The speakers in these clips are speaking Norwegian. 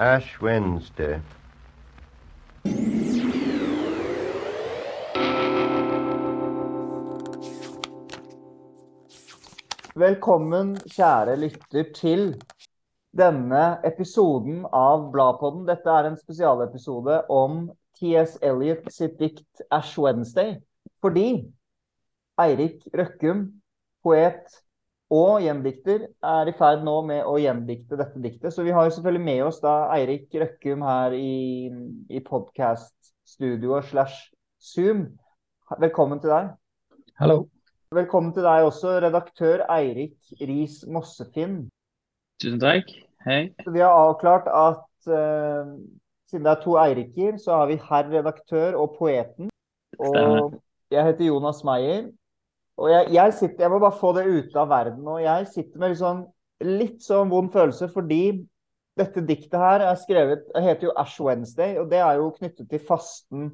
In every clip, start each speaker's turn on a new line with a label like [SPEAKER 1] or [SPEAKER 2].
[SPEAKER 1] Ash Wednesday.
[SPEAKER 2] Velkommen, kjære lytter, til denne episoden av Bladpodden. Dette er en spesialepisode om T.S. Eliot sitt dikt Ash Wednesday. Fordi Eirik Røkkum, poet og gjendikter, er i ferd nå med å gjendikte dette diktet. Så vi har jo selvfølgelig med oss da Eirik Røkkum her i, i podkaststudioet slash Zoom. Velkommen til deg.
[SPEAKER 3] Hallo.
[SPEAKER 2] Velkommen til deg også, redaktør Eirik Riis Mossefinn.
[SPEAKER 3] Tusen takk. Hei.
[SPEAKER 2] Vi har avklart at uh, siden det er to Eiriker, så har vi herr redaktør og poeten. Og
[SPEAKER 3] Stemmer.
[SPEAKER 2] jeg heter Jonas Meyer. Og jeg, jeg sitter Jeg må bare få det ute av verden. Og jeg sitter med sånn, litt sånn vond følelse fordi dette diktet her er skrevet Det heter jo Ash Wednesday, og det er jo knyttet til fasten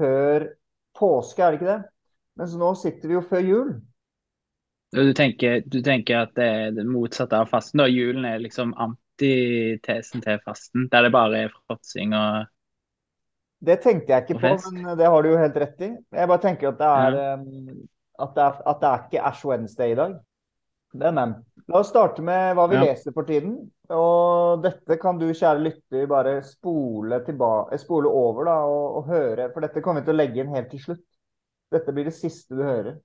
[SPEAKER 2] før påske, er det ikke det? Mens nå sitter vi jo før jul.
[SPEAKER 3] Du tenker, du tenker at det er det motsatte av fasten? da? Julen er liksom antitesen til fasten, der det bare er fråtsing og
[SPEAKER 2] Det tenkte jeg ikke på, men det har du jo helt rett i. Jeg bare tenker at det er, um, at det er, at det er ikke Ash Wednesday i dag. Men, men. La oss starte med hva vi
[SPEAKER 3] Ja.
[SPEAKER 2] leser for tiden. Og dette kan du, kjære lytter, bare spole, tilba- eh, spole over da, og, og høre. For dette kommer vi til å legge inn helt til slutt. Dette blir det siste du hører.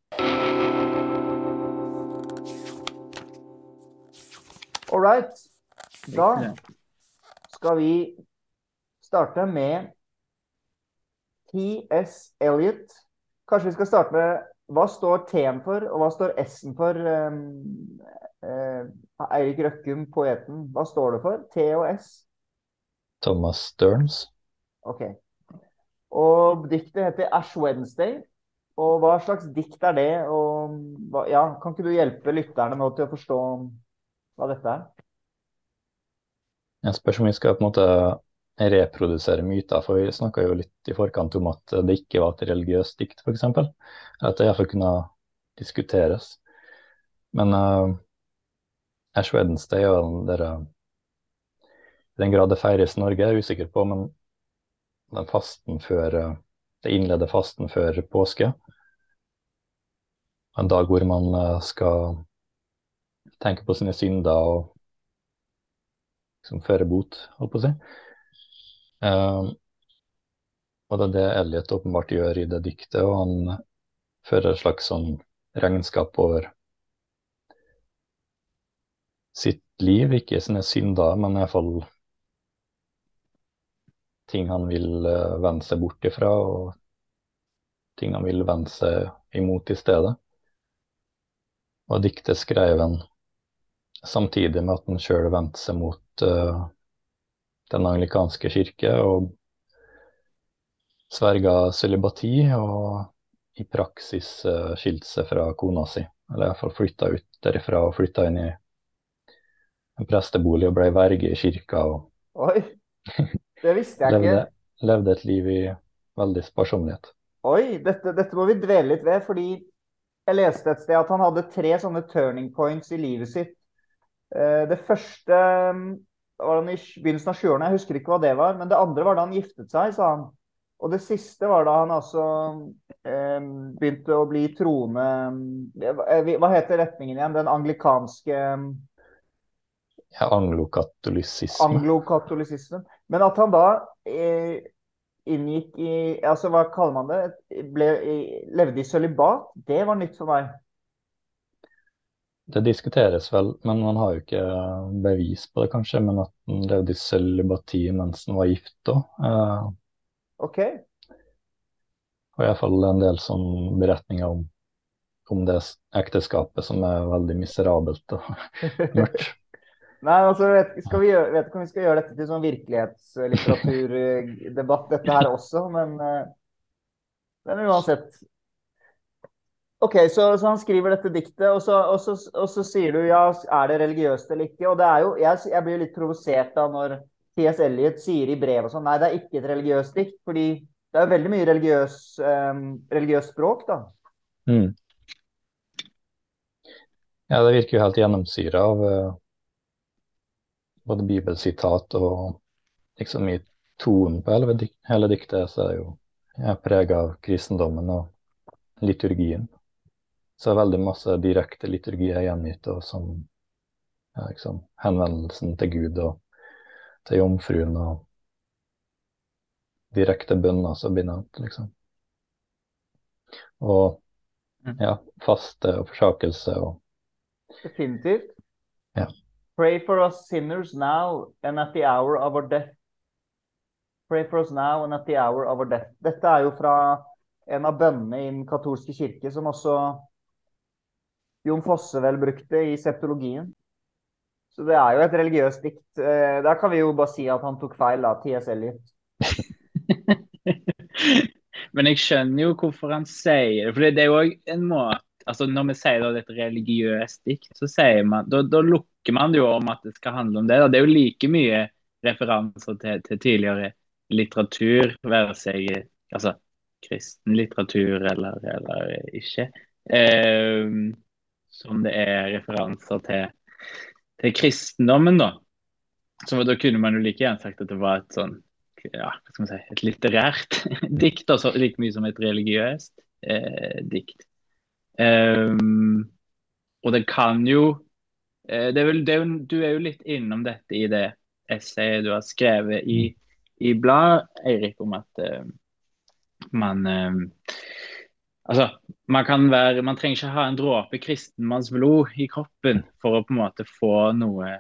[SPEAKER 2] All right. Da skal vi starte med T.S. Eliot. Kanskje vi skal starte med hva står T-en for, og hva står S-en for? Um, eh, Eirik Røkkum, poeten. Hva står det for? T og S?
[SPEAKER 4] Thomas Stearns.
[SPEAKER 2] Ok. Og diktet heter Ash Wednesday. Og hva slags dikt er det? Og ja, kan ikke du hjelpe lytterne nå til å forstå hva dette er?
[SPEAKER 4] Jeg spørs om vi skal på en måte reprodusere myter, for vi snakka jo litt i forkant om at det ikke var et religiøst dikt, f.eks. At det iallfall kunne diskuteres. Men uh, Ash Wednesday den der I den grad det feires i Norge, er jeg usikker på, men den fasten før uh, Det innleder fasten før påske. En dag hvor man uh, skal tenke på sine synder og liksom føre bot, holdt på å si. Um, og det er det Elliot åpenbart gjør i det diktet, og han fører et slags sånn regnskap over sitt liv, ikke sine synder, men iallfall ting han vil uh, vende seg bort ifra, og ting han vil vende seg imot i stedet. Og diktet skrev han samtidig med at han sjøl vendte seg mot uh, den anglikanske kirke og sverga cølibati og i praksis uh, skilte seg fra kona si. Eller iallfall flytta ut derifra og flytta inn i en prestebolig og ble verge i kirka og
[SPEAKER 2] Oi, det visste jeg
[SPEAKER 4] levde,
[SPEAKER 2] ikke.
[SPEAKER 4] levde et liv i veldig sparsommelighet.
[SPEAKER 2] Oi, dette, dette må vi dvele litt ved, fordi jeg leste et sted at han hadde tre sånne turning points i livet sitt. Eh, Det første var han i begynnelsen av 20-årene, jeg husker ikke hva det var. Men det andre var da han giftet seg, sa han. Og det siste var da han altså eh, begynte å bli troende eh, Hva heter retningen igjen? Den anglikanske
[SPEAKER 4] Ja, Anglokatolisismen.
[SPEAKER 2] anglokatolisismen. Men at han da eh, inngikk i Altså, hva kaller man det? Ble, i- levde i sølibat, det var nytt for meg.
[SPEAKER 4] Det diskuteres vel, men man har jo ikke bevis på det, kanskje. Men at han levde i cølibati mens han var gift òg. Uh,
[SPEAKER 2] OK.
[SPEAKER 4] og iallfall en del sånn beretninger om, om det ekteskapet som er veldig miserabelt og mørkt.
[SPEAKER 2] Nei, altså, vet, skal vi gjøre, vet ikke om vi skal gjøre dette til sånn virkelighetslitteraturdebatt, dette her også, men, eh, men uansett. OK, så, så han skriver dette diktet, og så, og, så, og så sier du ja, er det religiøst eller ikke? Og det er jo, jeg, jeg blir litt provosert da når T.S. Eliot sier i brev og sånn nei, det er ikke et religiøst dikt, fordi det er jo veldig mye religiøs, eh, religiøst språk, da.
[SPEAKER 4] Mm. Ja, det virker jo helt gjennomsyra av uh, både bibelsitat og liksom i tonen på hele, hele diktet så er det jo prega av kristendommen og liturgien. Så er veldig masse direkte liturgi er gjengitt, og som ja, liksom, henvendelsen til Gud og til jomfruen og direkte bønner som blir nevnt, liksom. Og
[SPEAKER 3] Mm.
[SPEAKER 4] ja, faste og forsakelse og
[SPEAKER 2] Definitivt.
[SPEAKER 4] Ja.
[SPEAKER 2] Pray for us sinners now and at the hour of our death. Pray for us now and at the hour of our death. Dette er jo fra en av bønnene i den katolske kirke, som også Jon Fosse vel brukte i septologien. Så det er jo et religiøst dikt. Eh, Der kan vi jo bare si at han tok feil, da, T.S. Eliot.
[SPEAKER 3] Men jeg skjønner jo hvorfor han sier det. For det er jo en måte altså Når vi sier da et religiøst dikt, så sier man, da, da lukker man det jo om at det skal handle om det. Da. Det er jo like mye referanser til, til tidligere litteratur, være seg altså, kristen litteratur eller, eller ikke, eh, som det er referanser til, til kristendommen, da. Så da kunne man jo like gjerne sagt at det var et sånn ja, hva skal man si, et litterært dikt, altså like mye som et religiøst eh, dikt. Um, og det kan jo eh, det er vel, det er jo, Du er jo litt innom dette i det essayet du har skrevet i, i bladet, Eirik, om at uh, man eh, Altså, man kan være Man trenger ikke ha en dråpe kristenmannsblod i kroppen for å på en måte få noe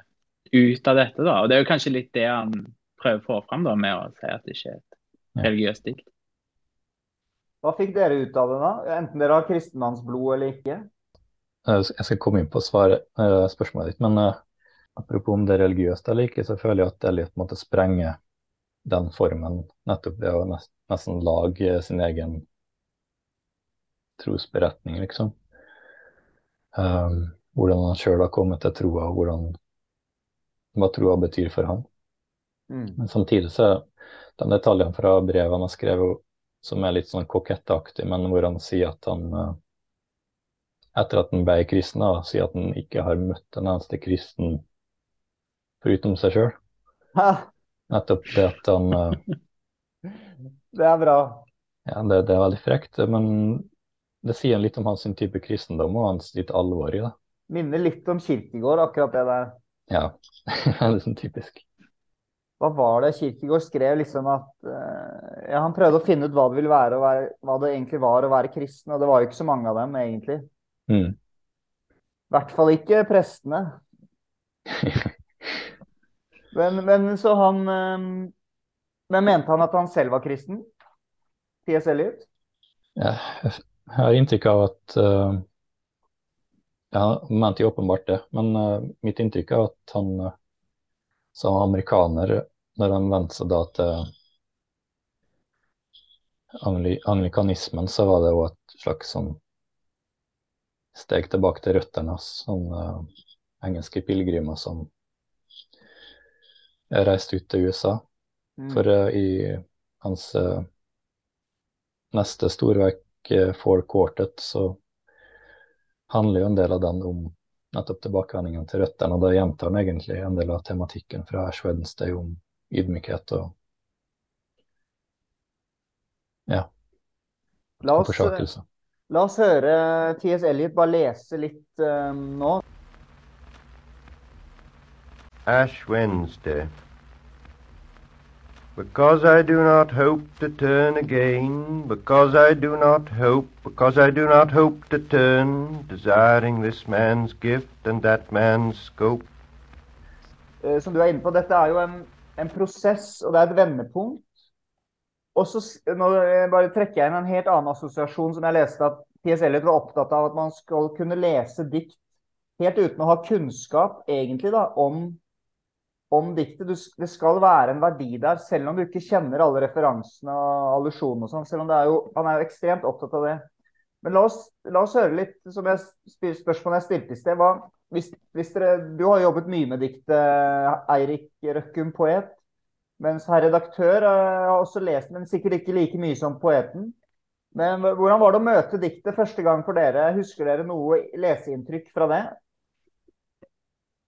[SPEAKER 3] ut av dette, da. Og det er jo kanskje litt det han prøver å få fram da, med å si at det ikke er et religiøst dikt.
[SPEAKER 2] Hva fikk dere ut av det, da? Enten dere har kristenmannsblod eller ikke?
[SPEAKER 4] Jeg skal komme inn på svaret, eh, spørsmålet ditt, men eh, apropos om det er religiøst eller ikke, så føler jeg at Elliot måtte sprenge den formen nettopp ved å nesten lage sin egen trosberetning, liksom. Um, hvordan han sjøl har kommet til troa, og hvordan, hva troa betyr for han.
[SPEAKER 2] Mm.
[SPEAKER 4] Men samtidig så de detaljene fra brevet han har skrevet, som er litt sånn kokettaktig, men hvor han sier at han eh, etter at han ble kristen, da, sier at han ikke har møtt en eneste kristen foruten seg sjøl. Nettopp det at han eh,
[SPEAKER 2] det er bra.
[SPEAKER 4] Ja, det, det er veldig frekt, men det sier litt om hans type kristendom og hans litt alvor i det.
[SPEAKER 2] Minner litt om Kirkegård, akkurat det der.
[SPEAKER 4] Ja, det er sånn typisk.
[SPEAKER 2] Hva var det Kirkegård skrev liksom at eh, ja, Han prøvde å finne ut hva det ville være, være hva det egentlig var å være kristen, og det var jo ikke så mange av dem, egentlig.
[SPEAKER 4] Mm.
[SPEAKER 2] I hvert fall ikke prestene. Men, men så han eh, Men mente han at han selv var kristen? T.S. Eliot?
[SPEAKER 4] Ja, jeg har inntrykk av at uh, Ja, han mente jo åpenbart det, men uh, mitt inntrykk er at han uh, som amerikaner, når han vendte seg da til angli anglikanismen, så var det jo et slags sånn steg tilbake til røttene hans. Sånne engelske pilegrimer som reiste ut til USA.
[SPEAKER 2] Mm.
[SPEAKER 4] For eh, i hans eh, neste storverk, For Quartet, så handler jo en del av den om nettopp tilbakevendingen til røttene. Og da gjentar han egentlig en del av tematikken fra Ash Wednesday om ydmykhet og ja,
[SPEAKER 2] La
[SPEAKER 4] og
[SPEAKER 2] oss,
[SPEAKER 4] forsakelse.
[SPEAKER 2] la oss høre T.S. Elliot bare lese litt eh, nå.
[SPEAKER 1] Ash Wednesday. Because I do not hope to turn again, because I do not hope, because I do not hope to turn, desiring this man's gift and that man's scope.
[SPEAKER 2] Eh, som du er inne på, dette er jo en, en prosess, og det er et vendepunkt. Og så nå eh, bare trekker jeg inn en helt annen assosiasjon som jeg leste at T.S. Eliot var opptatt av at man skal kunne lese dikt helt uten å ha kunnskap egentlig da, om, om diktet. Du, det skal være en verdi der, selv om du ikke kjenner alle referansene og allusjonene og sånn. Selv om det er jo, han er jo ekstremt opptatt av det. Men la oss, la oss høre litt, som jeg, spørsmålet jeg stilte i sted. Hva, hvis, hvis dere, du har jobbet mye med diktet, Eirik Røkkum, poet. Mens herr redaktør eh, har også lest, men sikkert ikke like mye som poeten. Men hvordan var det å møte diktet første gang for dere? Husker dere noe leseinntrykk fra det?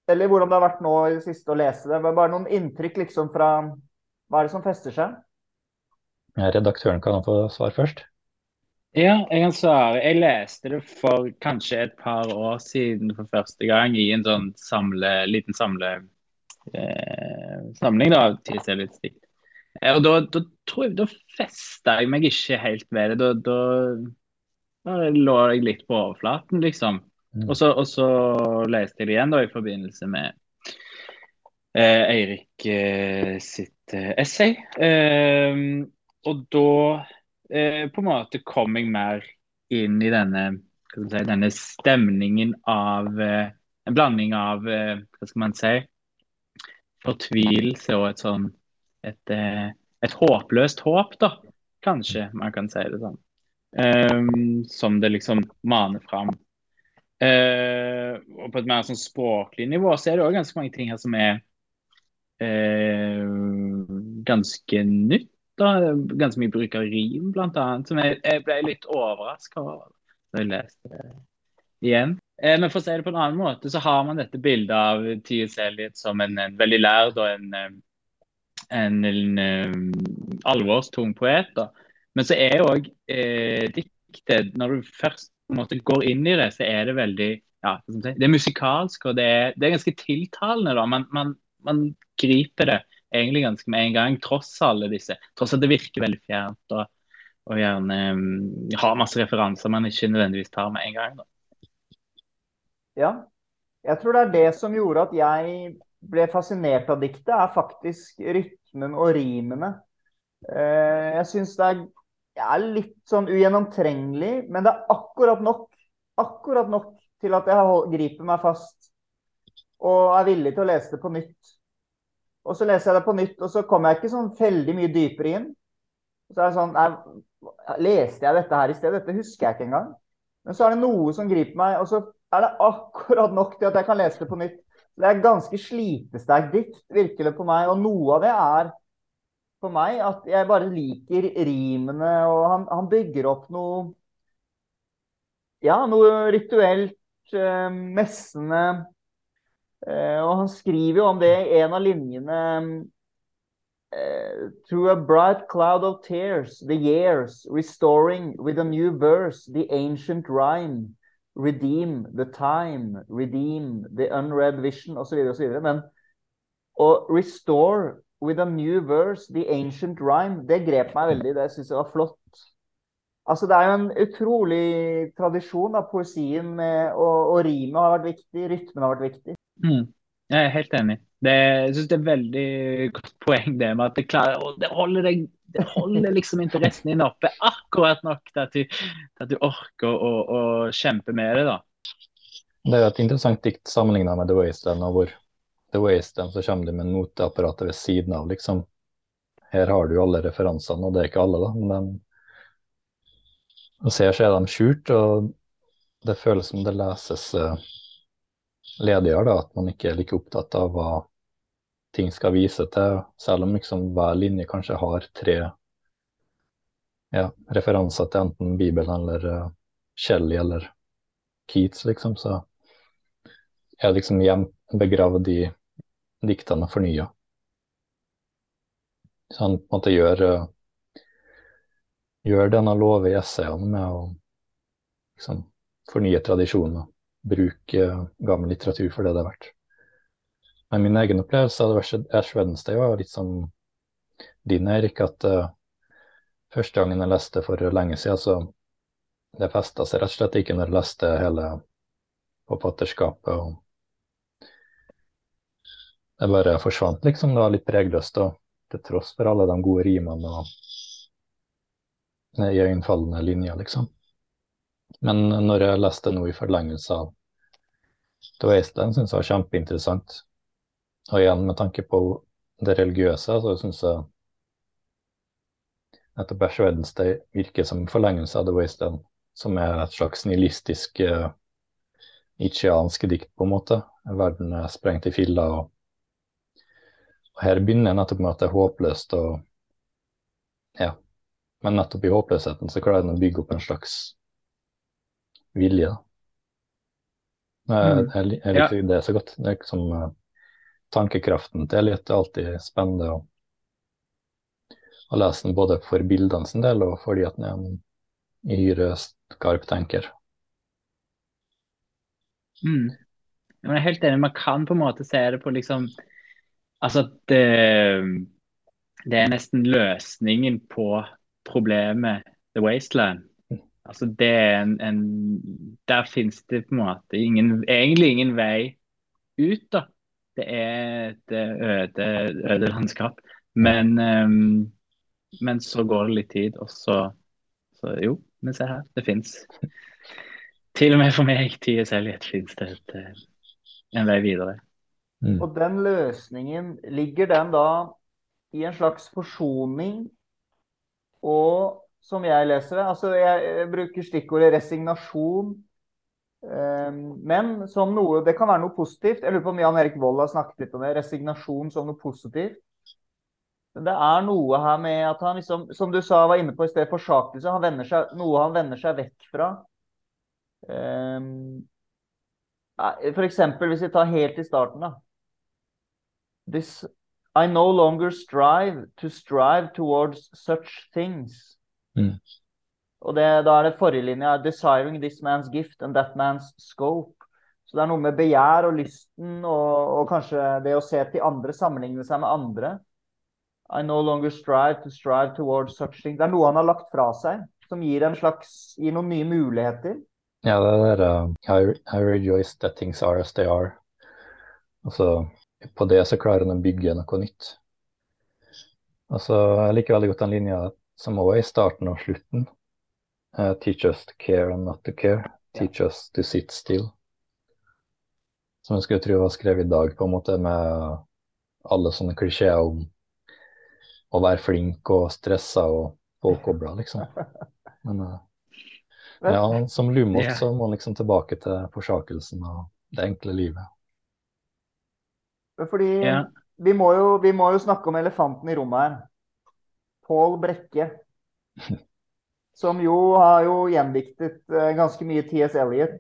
[SPEAKER 2] Eller hvordan det har vært nå i det siste å lese det? Bare noen inntrykk liksom fra Hva er det som fester seg?
[SPEAKER 4] Redaktøren kan få svar først.
[SPEAKER 3] Ja, jeg kan svare. Jeg leste det for kanskje et par år siden for første gang i en sånn samle, liten samle, eh, samling da, av og da, da, tror jeg, da festa jeg meg ikke helt ved det. Da, da, da lå jeg litt på overflaten, liksom.
[SPEAKER 4] Mm.
[SPEAKER 3] Og, så, og så leste jeg det igjen da i forbindelse med eh, Eirik eh, sitt eh, essay. Eh, og da eh, på en måte kom jeg mer inn i denne, si, denne stemningen av eh, En blanding av eh, hva skal man si, fortvilelse og et sånn et, et håpløst håp, da. Kanskje man kan si det sånn. Ehm, som det liksom maner fram. Eh, og på et mer sånn språklig nivå så er det òg ganske mange ting her som er uh, ganske nytt. da, Ganske mye bruk av rim, blant annet, som jeg, jeg ble litt overraska over da jeg leste det igjen. Uh, men for å si det på en annen måte, så har man dette bildet av Tyes Elliot som en, en veldig lærd og en, en, en, alvorstung poet. da. Men så er jo òg diktet Når du først en måte går inn i det, så er det veldig ja, Det er musikalsk, og det er, det er ganske tiltalende. da. Man, man, man griper det egentlig ganske med en gang, tross alle disse. Tross at det virker veldig fjernt og, og gjerne um, har masse referanser man ikke nødvendigvis tar med en gang. da.
[SPEAKER 2] Ja. Jeg tror det er det som gjorde at jeg ble fascinert av diktet, er faktisk rytmen og rimene. Eh, Jeg syns det er, er litt sånn ugjennomtrengelig, men det er akkurat nok. Akkurat nok til at jeg griper meg fast og er villig til å lese det på nytt. Og så leser jeg det på nytt, og så kommer jeg ikke sånn veldig mye dypere inn. Så er det sånn nei, Leste jeg dette her i sted? Dette husker jeg ikke engang. Men så er det noe som griper meg, og så er det akkurat nok til at jeg kan lese det på nytt. Det er ganske slitesterkt dikt, virker det på meg. Og noe av det er for meg at jeg bare liker rimene, og han, han bygger opp noe Ja, noe rituelt, eh, messende. Eh, og han skriver jo om det i en av linjene eh, Through a bright cloud of tears, the years, restoring with a new verse the ancient rhyme. Redeem the time, redeem the unread vision, osv. osv. Men å restore with a new verse the ancient rhyme, det grep meg veldig. Det syns jeg var flott. Altså, det er jo en utrolig tradisjon av poesien, med, og, og rimet har vært viktig, rytmen har vært viktig.
[SPEAKER 3] Mm. Jeg er helt enig. Det, jeg synes det er veldig godt poeng det med at det, klarer, å, det, holder, deg, det holder liksom interessen din oppe akkurat nok til at du, til at du orker å, å kjempe med det. da.
[SPEAKER 4] Det er jo et interessant dikt sammenligna med The Wasteland, og hvor The Wasteland så kommer de med noteapparatet ved siden av, liksom. Her har du alle referansene, og det er ikke alle, da. Men og ser så er de skjult, og det føles som det leses eh, ledigere, da. At man ikke er like opptatt av hva ting skal vise til, selv om liksom hver linje kanskje har tre ja, referanser til enten Bibelen eller uh, Shelley eller Keats, liksom, så er det liksom hjem, begravd i diktene fornya. Så han på en måte gjør, uh, gjør det han i essayene med å liksom, fornye tradisjoner, bruke uh, gammel litteratur for det det er verdt. Men min egen opplevelse av Ash Wednesday var litt som din, Erik, at uh, første gangen jeg leste for lenge siden, så det festa seg rett og slett ikke når jeg leste hele forfatterskapet. og Det bare forsvant, liksom. Det var litt pregløst, og til tross for alle de gode rimene og iøynefallende linjer, liksom. Men når jeg leste noe i forlengelse av The Wasteland, syns jeg var kjempeinteressant. Og igjen med tanke på det religiøse, så syns jeg nettopp Bash Wednesday virker som en forlengelse av The Wasteland, som er et slags nihilistisk uh, dikt, på en måte. Verden er sprengt i filler. Og, og her begynner jeg nettopp med at det er håpløst og Ja. Men nettopp i håpløsheten så klarer den å bygge opp en slags vilje. da. Jeg,
[SPEAKER 3] Mm.
[SPEAKER 4] jeg, jeg liker det så godt. Det er liksom uh, Tankekraften til Elliot er alltid spennende. å, å lese den både for bildene sin del og fordi at den er en uhyre skarp tenker.
[SPEAKER 3] Mm. Jeg er helt enig. Man kan på en måte se det på liksom Altså det, det er nesten løsningen på problemet The Wasteland. Altså det er en, en Der finnes det på en måte ingen, egentlig ingen vei ut, da. Det er et øde, øde landskap. Men, um, men så går det litt tid, og så, så Jo, men se her, det fins. Til og med for meg, T.S. selv, fins det et, en vei videre.
[SPEAKER 2] Mm. Og den løsningen, ligger den da i en slags forsoning og som jeg leser det. Altså, jeg bruker stikkordet resignasjon. Ehm, men som noe Det kan være noe positivt. Jeg lurer på om Jan Erik Vold har snakket litt om det. Resignasjon som noe positivt. Men det er noe her med at han liksom, som du sa, var inne på i sted, forsakelse. Han vender seg, noe han vender seg vekk fra. F.eks. for eksempel hvis vi tar helt i starten, da. This I no longer strive to strive towards such things.
[SPEAKER 4] Mm.
[SPEAKER 2] Og det, da er det forrige linja 'desiring this man's gift and that man's scope'. Så det er noe med begjær og lysten og, og kanskje det å se til andre, sammenligne seg med andre. I no longer strive to strive towards such things. Det er noe han har lagt fra seg, som gir, en slags, gir noen nye muligheter.
[SPEAKER 4] Ja, det er uh, I, I rejoice that things are as they are. Altså, på det så klarer han å bygge noe nytt. Altså, jeg liker veldig godt den linja som òg er i starten og slutten. Uh, teach us to care and not to care. Teach us to sit still. Som jeg skulle tro var skrevet i dag, på en måte med alle sånne klisjeer om å være flink og stressa og påkobla, liksom. Men uh, ja, som Lumot så må han liksom tilbake til forsakelsen og det enkle livet.
[SPEAKER 2] Fordi ja. vi, må jo, vi må jo snakke om elefanten i rommet her. Pål Brekke. Som jo har jo gjendiktet uh, ganske mye T.S. Eliot.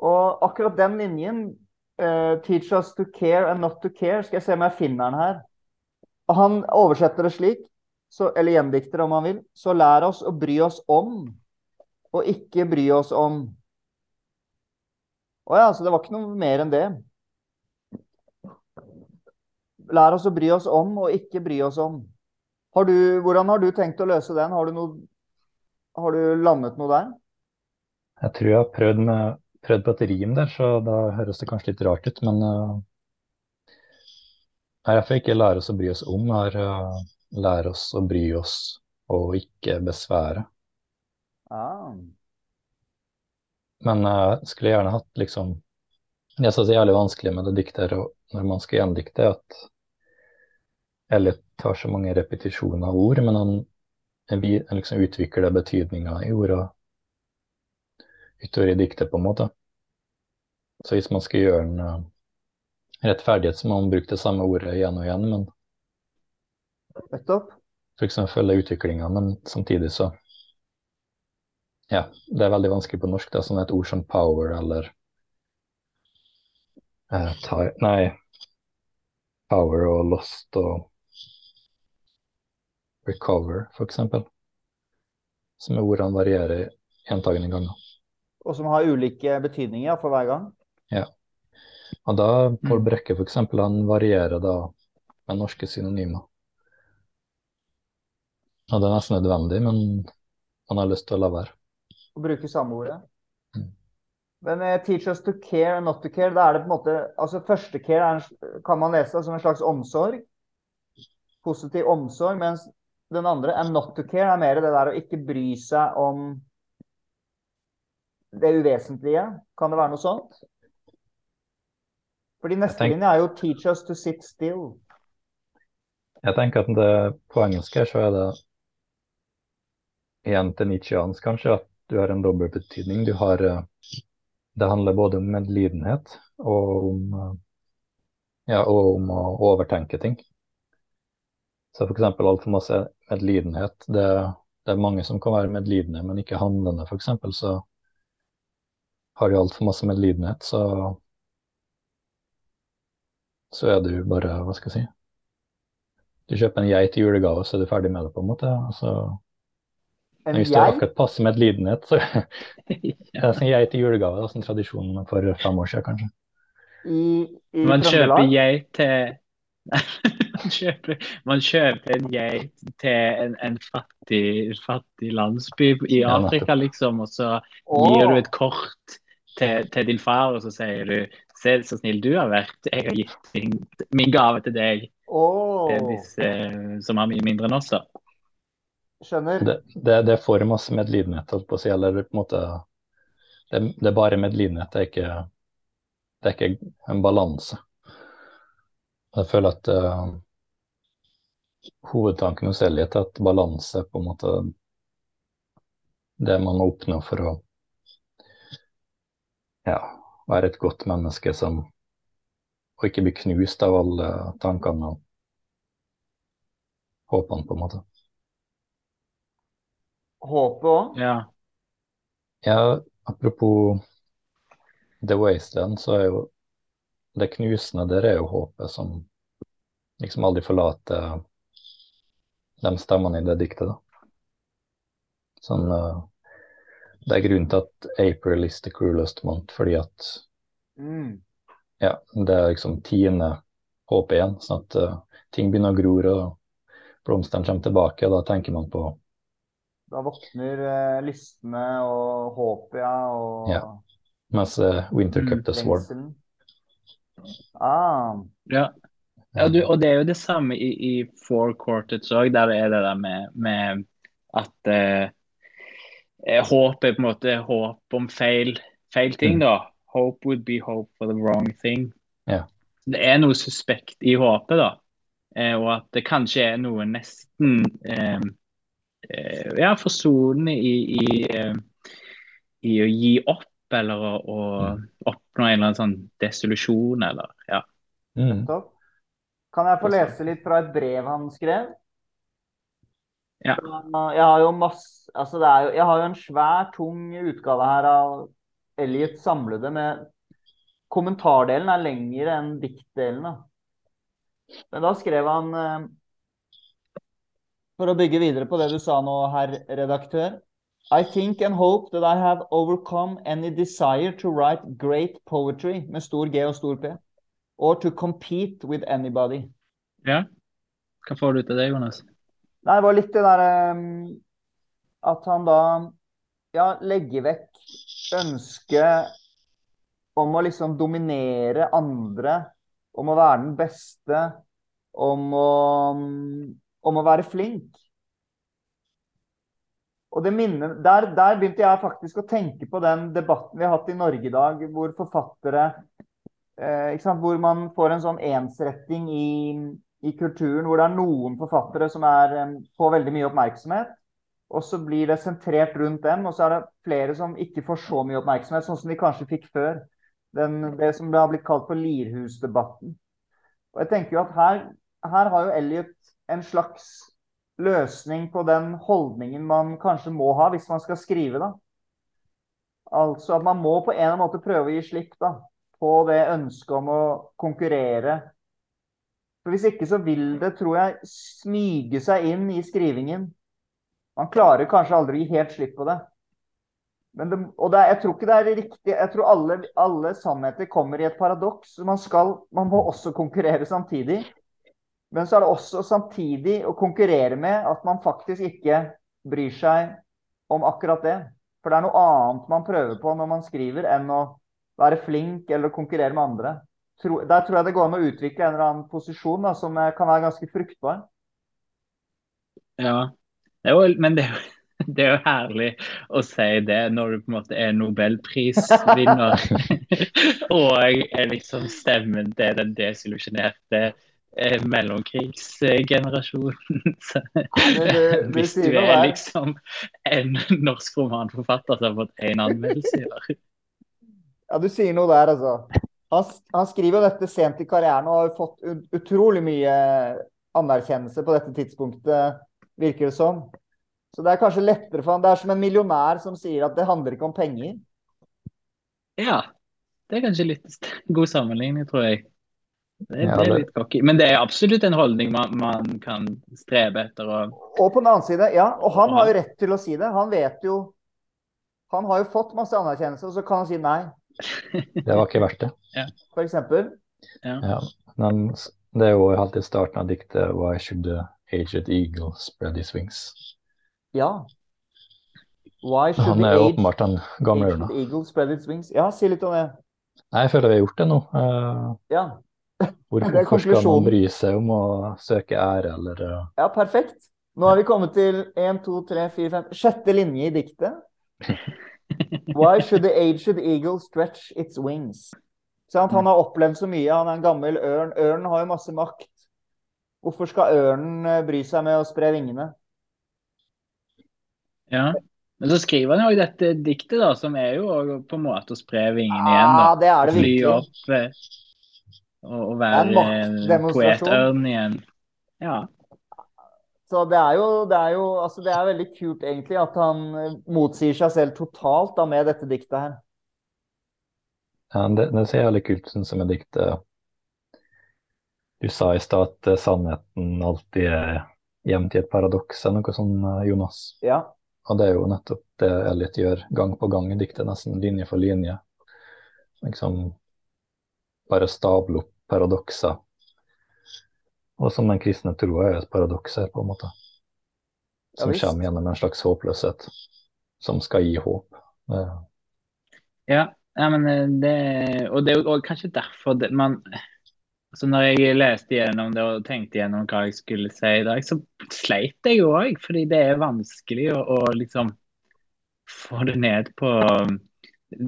[SPEAKER 2] Og akkurat den linjen, uh, 'Teach us to care and not to care', skal jeg se om jeg finner den her. Og han oversetter det slik, så, eller gjendikter om han vil. Så lær oss å bry oss om, og ikke bry oss om. Å ja, så det var ikke noe mer enn det. Lær oss å bry oss om, og ikke bry oss om. Har du, hvordan har du tenkt å løse den? Har du, noe, har du landet noe der?
[SPEAKER 4] Jeg tror jeg har prøvd, med, prøvd, på et rim der, så da høres det kanskje litt rart ut. Men uh, jeg får iallfall ikke lære oss å bry oss om, jeg har uh, lære oss å bry oss og ikke besvære.
[SPEAKER 2] Ah.
[SPEAKER 4] Men jeg uh, skulle gjerne hatt liksom Det er jævlig vanskelig med det diktet når man skal gjendikte, at Elliot tar så mange repetisjoner av ord, men han, han liksom utvikler betydninga i orda utover i diktet, på en måte. Så hvis man skal gjøre en uh, rettferdighet, så må man bruke det samme ordet igjen og igjen, men
[SPEAKER 2] Nettopp.
[SPEAKER 4] eksempel følge utviklinga, men samtidig så Ja, det er veldig vanskelig på norsk. Det er sånn et ord som power eller uh, Nei, power og lost og recover, f.eks. Som er ordene varierer gjentagende ganger.
[SPEAKER 2] Og som har ulike betydninger for hver gang?
[SPEAKER 4] Ja. Og da Pål mm. Brekke f.eks. han varierer da med norske synonymer. Og det er nesten nødvendig, men man har lyst til å la være.
[SPEAKER 2] Å bruke samme ordet? Mm. Men uh, 'teach us to care and not to care', da er det på en måte altså Første care er, kan man lese som en slags omsorg. Positiv omsorg. Mens den andre, and not to care, er mer det der å ikke bry seg om det uvesentlige. Kan det være noe sånt? Fordi neste tenker, linje er jo 'teach us to sit still'.
[SPEAKER 4] Jeg tenker at det, på engelsk her så er det igjen til Nietzscheans kanskje at du har en dobbel betydning. Du har eh, Det handler både om medlidenhet og om, eh, ja, og om å overtenke ting. Så f.eks. altfor masse medlidenhet. Det, det, er mange som kan være medlidende, men ikke handlende, f.eks. Så har de altfor masse medlidenhet, så så er du bare Hva skal jeg si? Du kjøper en geit i julegave, så er du ferdig med det, på en måte. Altså,
[SPEAKER 2] En
[SPEAKER 4] hvis du
[SPEAKER 2] har
[SPEAKER 4] akkurat passer medlidenhet, så det er en geit i julegave. Det er en tradisjon for fem år siden, kanskje.
[SPEAKER 2] I, i
[SPEAKER 3] Man kjøper geit til man, kjøper, man kjøper en geit til en, en fattig, fattig landsby i Afrika, liksom, og så gir du et kort til, til din far, og så sier du Se så snill du har vært. Jeg har gitt min, min gave til deg,
[SPEAKER 2] Oh.
[SPEAKER 3] til disse som har mye mindre enn oss. da.
[SPEAKER 2] skjønner.
[SPEAKER 4] Det, det, det er for masse medlidenhet, holdt på å si. Eller på en måte Det, det er bare medlidenhet, det er ikke, det er ikke en balanse. Jeg føler at eh, hovedtanken hos Elliot er at balanse er på en måte det man må oppnå for å ja, være et godt menneske som og ikke bli knust av alle tankene og håpene, på en måte.
[SPEAKER 2] Håpet òg.
[SPEAKER 3] Ja.
[SPEAKER 4] Ja, apropos The Wasteland, så er jo det knusende der er jo håpet som liksom aldri forlater de stemmene i det diktet, da. Sånn eh, Det er grunnen til at April is the cruelest month, fordi at
[SPEAKER 2] Mm.
[SPEAKER 4] ja, det er liksom tiende håpet igjen. Sånn at uh, ting begynner å gro og blomstene kommer tilbake, og da tenker man på
[SPEAKER 2] Da våkner uh, listene og håpet, ja, og
[SPEAKER 4] Ja. Mens uh, Winter Cup the Swarm.
[SPEAKER 2] Ah,
[SPEAKER 3] ja. Ja, du, og det er jo det samme i, i Four Quartets òg, der er det der med, med at eh, eh, håp er på en måte håp om feil, feil ting,
[SPEAKER 4] Mm.
[SPEAKER 3] da. Hope would be hope for the wrong thing.
[SPEAKER 4] Ja.
[SPEAKER 3] Det er noe suspekt i håpet, da. Eh, og at det kanskje er noe nesten eh, eh, ja, forsonende i, i, eh, i å gi opp, eller å, å oppnå en eller annen sånn desolusjon, eller ja.
[SPEAKER 4] Mm.
[SPEAKER 2] Kan jeg få lese litt fra et brev han skrev?
[SPEAKER 3] Ja.
[SPEAKER 2] Jeg har jo masse Altså, det er jo Jeg har jo en svær, tung utgave her av Elliot samlede med Kommentardelen er lengre enn diktdelen, da. Men da skrev han eh, For å bygge videre på det du sa nå, herr redaktør. I think and hope that I have overcome any desire to write great poetry med stor G og stor P, or to compete with anybody.
[SPEAKER 3] ja. Hva får du til det, Jonas?
[SPEAKER 2] Nei, det var litt det derre At han da ja, legger vekk ønsket om å liksom dominere andre, om å være den beste, om å, om å være flink. Og det minner, der, der begynte jeg faktisk å tenke på den debatten vi har hatt i Norge i dag, hvor forfattere Hvor man får en sånn ensretting i, i kulturen, hvor det er noen forfattere som er, eh, får veldig mye oppmerksomhet. Og så blir det sentrert rundt dem, og så er det flere som ikke får så mye oppmerksomhet, sånn som de kanskje fikk før. Den, det som har blitt kalt for Lirhusdebatten. Og jeg tenker jo at her, her har jo Elliot en slags løsning på den holdningen man kanskje må ha hvis man skal skrive, da. Altså at man må på en eller annen måte prøve å gi slipp da, på det ønsket om å konkurrere. For Hvis ikke så vil det, tror jeg, smyge seg inn i skrivingen. Man klarer kanskje aldri å gi helt slipp på det. Det, og det, jeg tror ikke det er riktig. Jeg tror alle, alle sannheter kommer i et paradoks. Man, skal, man må også konkurrere samtidig. Men så er det også samtidig å konkurrere med at man faktisk ikke bryr seg om akkurat det. For det er noe annet man prøver på når man skriver, enn å være flink eller konkurrere med andre. Tro, der tror jeg det går an å utvikle en eller annen posisjon da, som kan være ganske fruktbar.
[SPEAKER 3] Ja. Det jo, men det er, jo, det er jo herlig å si det når du på en måte er nobelprisvinner. og er liksom stemmen til den desillusjonerte eh, mellomkrigsgenerasjonen. Hvis du er liksom en norsk romanforfatter som har fått én anmeldelse i år.
[SPEAKER 2] Ja, du sier noe der, altså. Han, han skriver jo dette sent i karrieren og har fått utrolig mye anerkjennelse på dette tidspunktet, virker det som. Så det er kanskje lettere for han. Det er som en millionær som sier at det handler ikke om penger.
[SPEAKER 3] Ja. Det er kanskje litt god sammenligning, tror jeg. Det,
[SPEAKER 4] Ja,
[SPEAKER 3] det er litt cocky. Men det er absolutt en holdning man, man kan strebe etter. å
[SPEAKER 2] Og på den annen side, ja, og han har jo rett til å si det. Han vet jo Han har jo fått masse anerkjennelse, og så kan han si nei,
[SPEAKER 4] Det var ikke verdt det.
[SPEAKER 2] for eksempel.
[SPEAKER 4] Ja. Men det er jo alltid starten av diktet 'Why should the aged eagle spread his wings'?
[SPEAKER 2] Ja. Why should
[SPEAKER 4] Han
[SPEAKER 2] the
[SPEAKER 4] er jo
[SPEAKER 2] aged,
[SPEAKER 4] åpenbart den gamle ørna.
[SPEAKER 2] eagle spread its wings? Ja, si litt om det.
[SPEAKER 4] Nei, jeg føler vi har gjort det nå. Uh,
[SPEAKER 2] Ja,
[SPEAKER 4] hvorfor skal man bry seg om å søke ære, eller uh...
[SPEAKER 2] ja perfekt. Nå har vi kommet til 1, 2, 3, 4, 5 Sjette linje i diktet. Why should the aged eagle stretch its wings? Sant? Han har opplevd så mye. Han er en gammel ørn. Ørnen har jo masse makt. Hvorfor skal ørnen eh, bry seg med å spre vingene?
[SPEAKER 3] Ja. Men så skriver han jo dette diktet, da, som er jo på en måte å spre vingene igjen.
[SPEAKER 2] Ja, det er det
[SPEAKER 3] Fly opp eh, og, og være poetørn igjen. Ja.
[SPEAKER 2] Så det er jo, det er jo altså det er veldig kult egentlig at han eh, motsier seg selv totalt da med dette diktet her.
[SPEAKER 4] ja, det, det ser jævlig kult ut som et dikt. Du sa i stad at eh, sannheten alltid er gjemt i et paradoks, eller noe sånt, eh, Jonas.
[SPEAKER 2] Ja,
[SPEAKER 4] Og det er jo nettopp det Elliot gjør gang på gang i diktet, nesten linje for linje. Liksom bare stable opp paradokser. Og som den kristne troa er et paradoks her, på en måte. Som
[SPEAKER 2] ja,
[SPEAKER 4] kommer gjennom en slags håpløshet, som skal gi håp.
[SPEAKER 3] Ja, ja, men eh, det Og det er jo kanskje derfor det, man altså Når jeg leste gjennom det og tenkte gjennom hva jeg skulle si i dag, så sleit jeg òg, fordi det er vanskelig å, å liksom få det ned på um,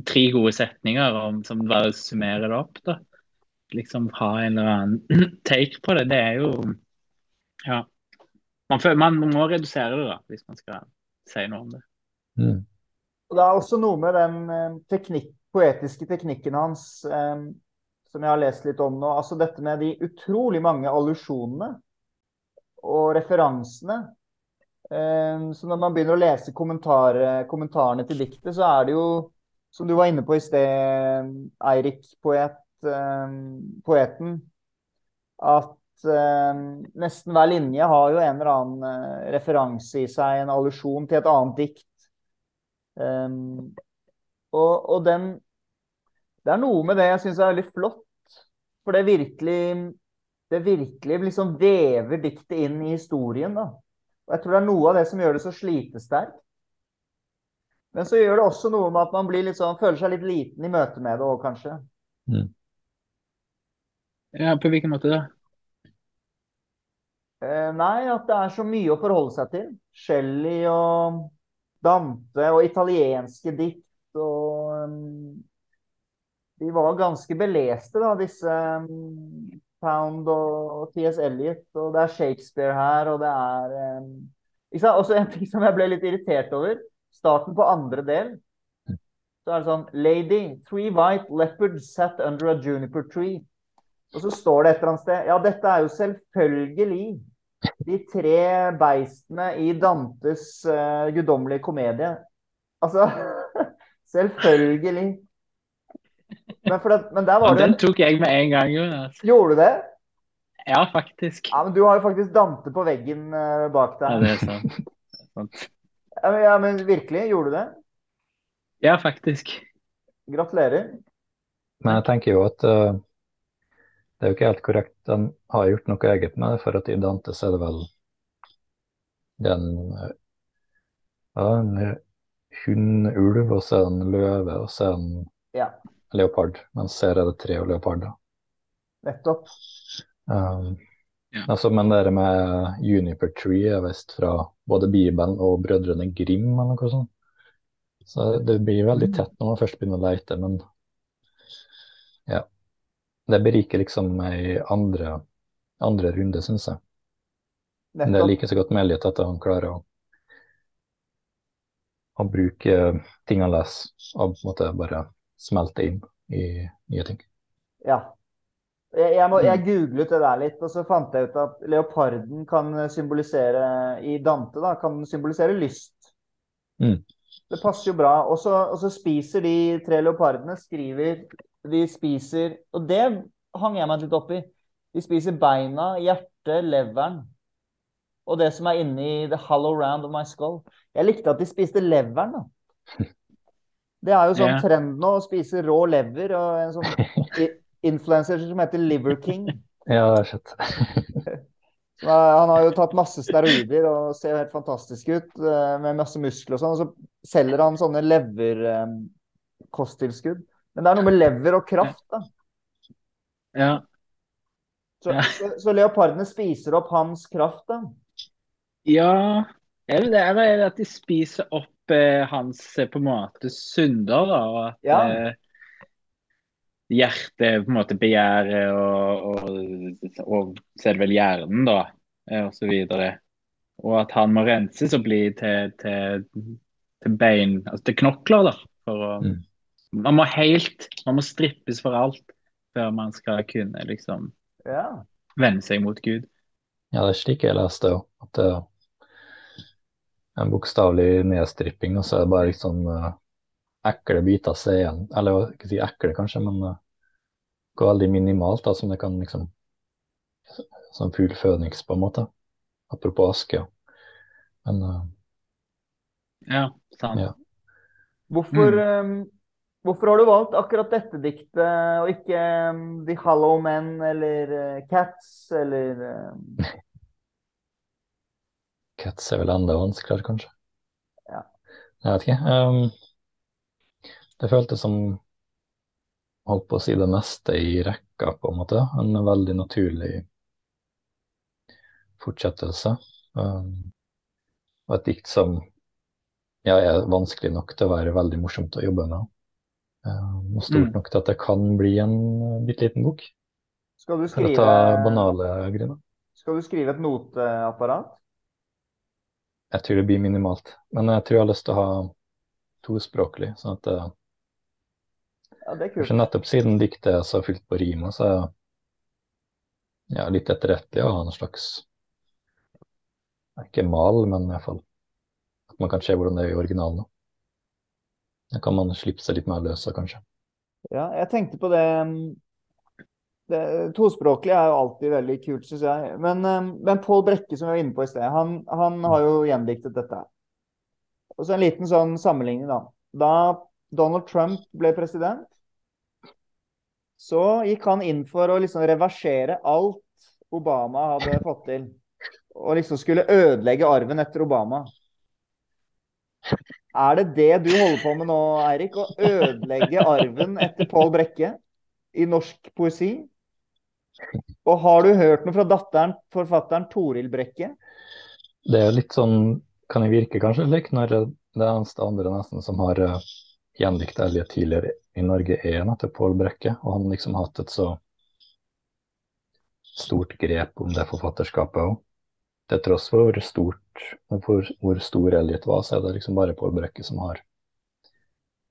[SPEAKER 3] tre gode setninger om, som bare summerer det opp, da. Liksom ha en eller annen take på det. Det er jo Ja. Man, føler, man må redusere det, da, hvis man skal si noe om det.
[SPEAKER 4] mm.
[SPEAKER 2] og det er også noe med den eh, teknikk, poetiske teknikken hans eh, som jeg har lest litt om nå. Altså dette med de utrolig mange allusjonene og referansene. Eh, så når man begynner å lese kommentar, kommentarene til diktet, så er det jo, som du var inne på i sted, Eirik, poet, eh, poeten, at eh, nesten hver linje har jo en eller annen eh, referanse i seg, en allusjon til et annet dikt. Um, og, og den Det er noe med det jeg syns er veldig flott. For det virkelig Det virkelig liksom vever diktet inn i historien, da. Og jeg tror det er noe av det som gjør det så slitesterkt. Men så gjør det også noe med at man sånn, føler seg litt liten i møte med det òg, kanskje.
[SPEAKER 3] Ja, på hvilken måte da?
[SPEAKER 2] Eh, nei, at det er så mye å forholde seg til. Shelley og Dante og italienske dikt og De var ganske beleste, da, disse Pound og T.S. Eliot. Og det er Shakespeare her, og det er ikke sant? Også en ting som jeg ble litt irritert over. Starten på andre del. Så er det sånn Lady, three white leopards sat under a juniper tree. Og så står det et eller annet sted Ja, dette er jo selvfølgelig de tre beistene i Dantes uh, guddommelige komedie. Altså Selvfølgelig. Men, for det, men der
[SPEAKER 3] Ja,
[SPEAKER 2] var det
[SPEAKER 3] den tok jeg med en gang, Jonas.
[SPEAKER 2] Gjorde du det?
[SPEAKER 3] Ja, faktisk.
[SPEAKER 2] Ja, men du har jo faktisk Dante på veggen uh, bak
[SPEAKER 3] Ja,
[SPEAKER 2] deg.
[SPEAKER 3] det er sant. Det er sant.
[SPEAKER 2] Ja, men, ja, men virkelig, gjorde du det?
[SPEAKER 3] Ja, faktisk.
[SPEAKER 2] Gratulerer.
[SPEAKER 4] Men jeg tenker jo at eh, det er jo ikke helt korrekt. De har gjort noe eget med det, for at i Dante så er det vel den eh, ja, en hundulv, og så er det en løve, og så er det en
[SPEAKER 2] Ja,
[SPEAKER 4] leopard. Mens her er det tre og leoparder.
[SPEAKER 2] nettopp.
[SPEAKER 4] Um,
[SPEAKER 3] Ja.
[SPEAKER 4] altså, men det der med Juniper Tree er visst fra både Bibelen og Brødrene Grim eller noe sånt. Så det blir veldig
[SPEAKER 2] Mm.
[SPEAKER 4] tett når man først begynner å leite, men. Det beriker liksom ei andre, andre runde, syns jeg. Men det er like så godt med Elliot at han klarer å, å bruke ting han leser, og på en måte bare smelte inn i nye ting.
[SPEAKER 2] Ja. Jeg, jeg, må,
[SPEAKER 3] Mm.
[SPEAKER 2] jeg googlet det der litt, og så fant jeg ut at leoparden kan symbolisere I Dante da, kan symbolisere lyst.
[SPEAKER 4] Mm.
[SPEAKER 2] Det passer jo bra. Og så spiser de tre leopardene, skriver De spiser Og det hang jeg meg litt opp i. De spiser beina, hjertet, leveren. Og det som er inni the hollow round of my skull. Jeg likte at de spiste leveren, da. Det er jo sånn
[SPEAKER 3] yeah.
[SPEAKER 2] trend nå, å spise rå lever. Og en sånn influenser som heter Liver King.
[SPEAKER 4] Ja, det
[SPEAKER 2] er- Han har jo tatt masse steroider og ser helt fantastisk ut eh, med masse muskler og sånn. Og så selger han sånne leverkosttilskudd. Men det er noe med lever og kraft, da.
[SPEAKER 3] Ja.
[SPEAKER 2] Så,
[SPEAKER 3] Ja.
[SPEAKER 2] så, så leopardene spiser opp hans kraft, da.
[SPEAKER 3] Ja, er det er det at de spiser opp eh, hans eh, på en måte synder, da? Og at
[SPEAKER 2] Ja.
[SPEAKER 3] eh, hjertet på en måte begjærer, og, og, og så er det vel hjernen, da, eh, og så videre. Og at han må renses og bli til, til, til bein, altså til knokler, da. For å,
[SPEAKER 4] Mm.
[SPEAKER 3] Man må helt, man må strippes for alt før man skal kunne liksom
[SPEAKER 2] Ja.
[SPEAKER 3] vende seg mot Gud.
[SPEAKER 4] Ja, det er slik jeg leste det òg. At det er en bokstavelig nedstripping, og så er det bare liksom uh, ekle biter seg igjen. Eller ikke si ekle, kanskje, men uh, gå veldig minimalt, da, som det kan liksom Som fugl føniks, på en måte. Apropos aske. ja. Men uh,
[SPEAKER 3] Ja, sant.
[SPEAKER 4] Ja.
[SPEAKER 2] Hvorfor,
[SPEAKER 3] Mm.
[SPEAKER 2] eh, hvorfor har du valgt akkurat dette diktet, og ikke um, The Hollow Men eller uh, Cats eller um...
[SPEAKER 4] Cats er vel enda vanskeligere, kanskje.
[SPEAKER 2] Ja.
[SPEAKER 4] Jeg vet ikke. Um, det føltes som holdt på å si det neste i rekka, på en måte. En veldig naturlig fortsettelse. Ehm, og et dikt som ja, er vanskelig nok til å være veldig morsomt å jobbe med. Ehm, og stort
[SPEAKER 3] Mm.
[SPEAKER 4] nok til at det kan bli en uh, bitte liten bok.
[SPEAKER 2] Skal du
[SPEAKER 4] For å ta banale grunner.
[SPEAKER 2] skal du skrive et noteapparat?
[SPEAKER 4] Jeg tror det blir minimalt. Men jeg tror jeg har lyst til å ha tospråklig, sånn at det
[SPEAKER 2] Ja, det er
[SPEAKER 4] Kanskje
[SPEAKER 2] kult.
[SPEAKER 4] nettopp siden diktet er så fylt på rim, så er jeg ja, litt etterrettelig å ha en slags Ikke mal, men i hvert fall at man kan se hvordan det er i originalen. Da. Kan man slippe seg litt mer løs, av, kanskje.
[SPEAKER 2] Ja, jeg tenkte på det, mm, det Tospråklig er jo alltid veldig kult, syns jeg. Men, eh, men Pål Brekke, som vi var inne på i sted, han, han har jo gjendiktet dette. Og så en liten sånn sammenligning, da. Da Donald Trump ble president, så gikk han inn for å liksom reversere alt Obama hadde fått til. Og liksom skulle ødelegge arven etter Obama. Er det det du holder på med nå, Eirik? Å ødelegge arven etter Pål Brekke i norsk poesi? Og har du hørt noe fra datteren, forfatteren Toril Brekke?
[SPEAKER 4] Det er litt sånn, kan det virke kanskje litt, når det eneste andre nesten som har gjenlikt gjendikta Elliot tidligere i Norge, er nettopp Pål Brekke. Og han liksom har hatt et så stort grep om det forfatterskapet òg. Til tross for hvor stort for hvor stor Elliot var, så er det liksom bare Pål Brekke som har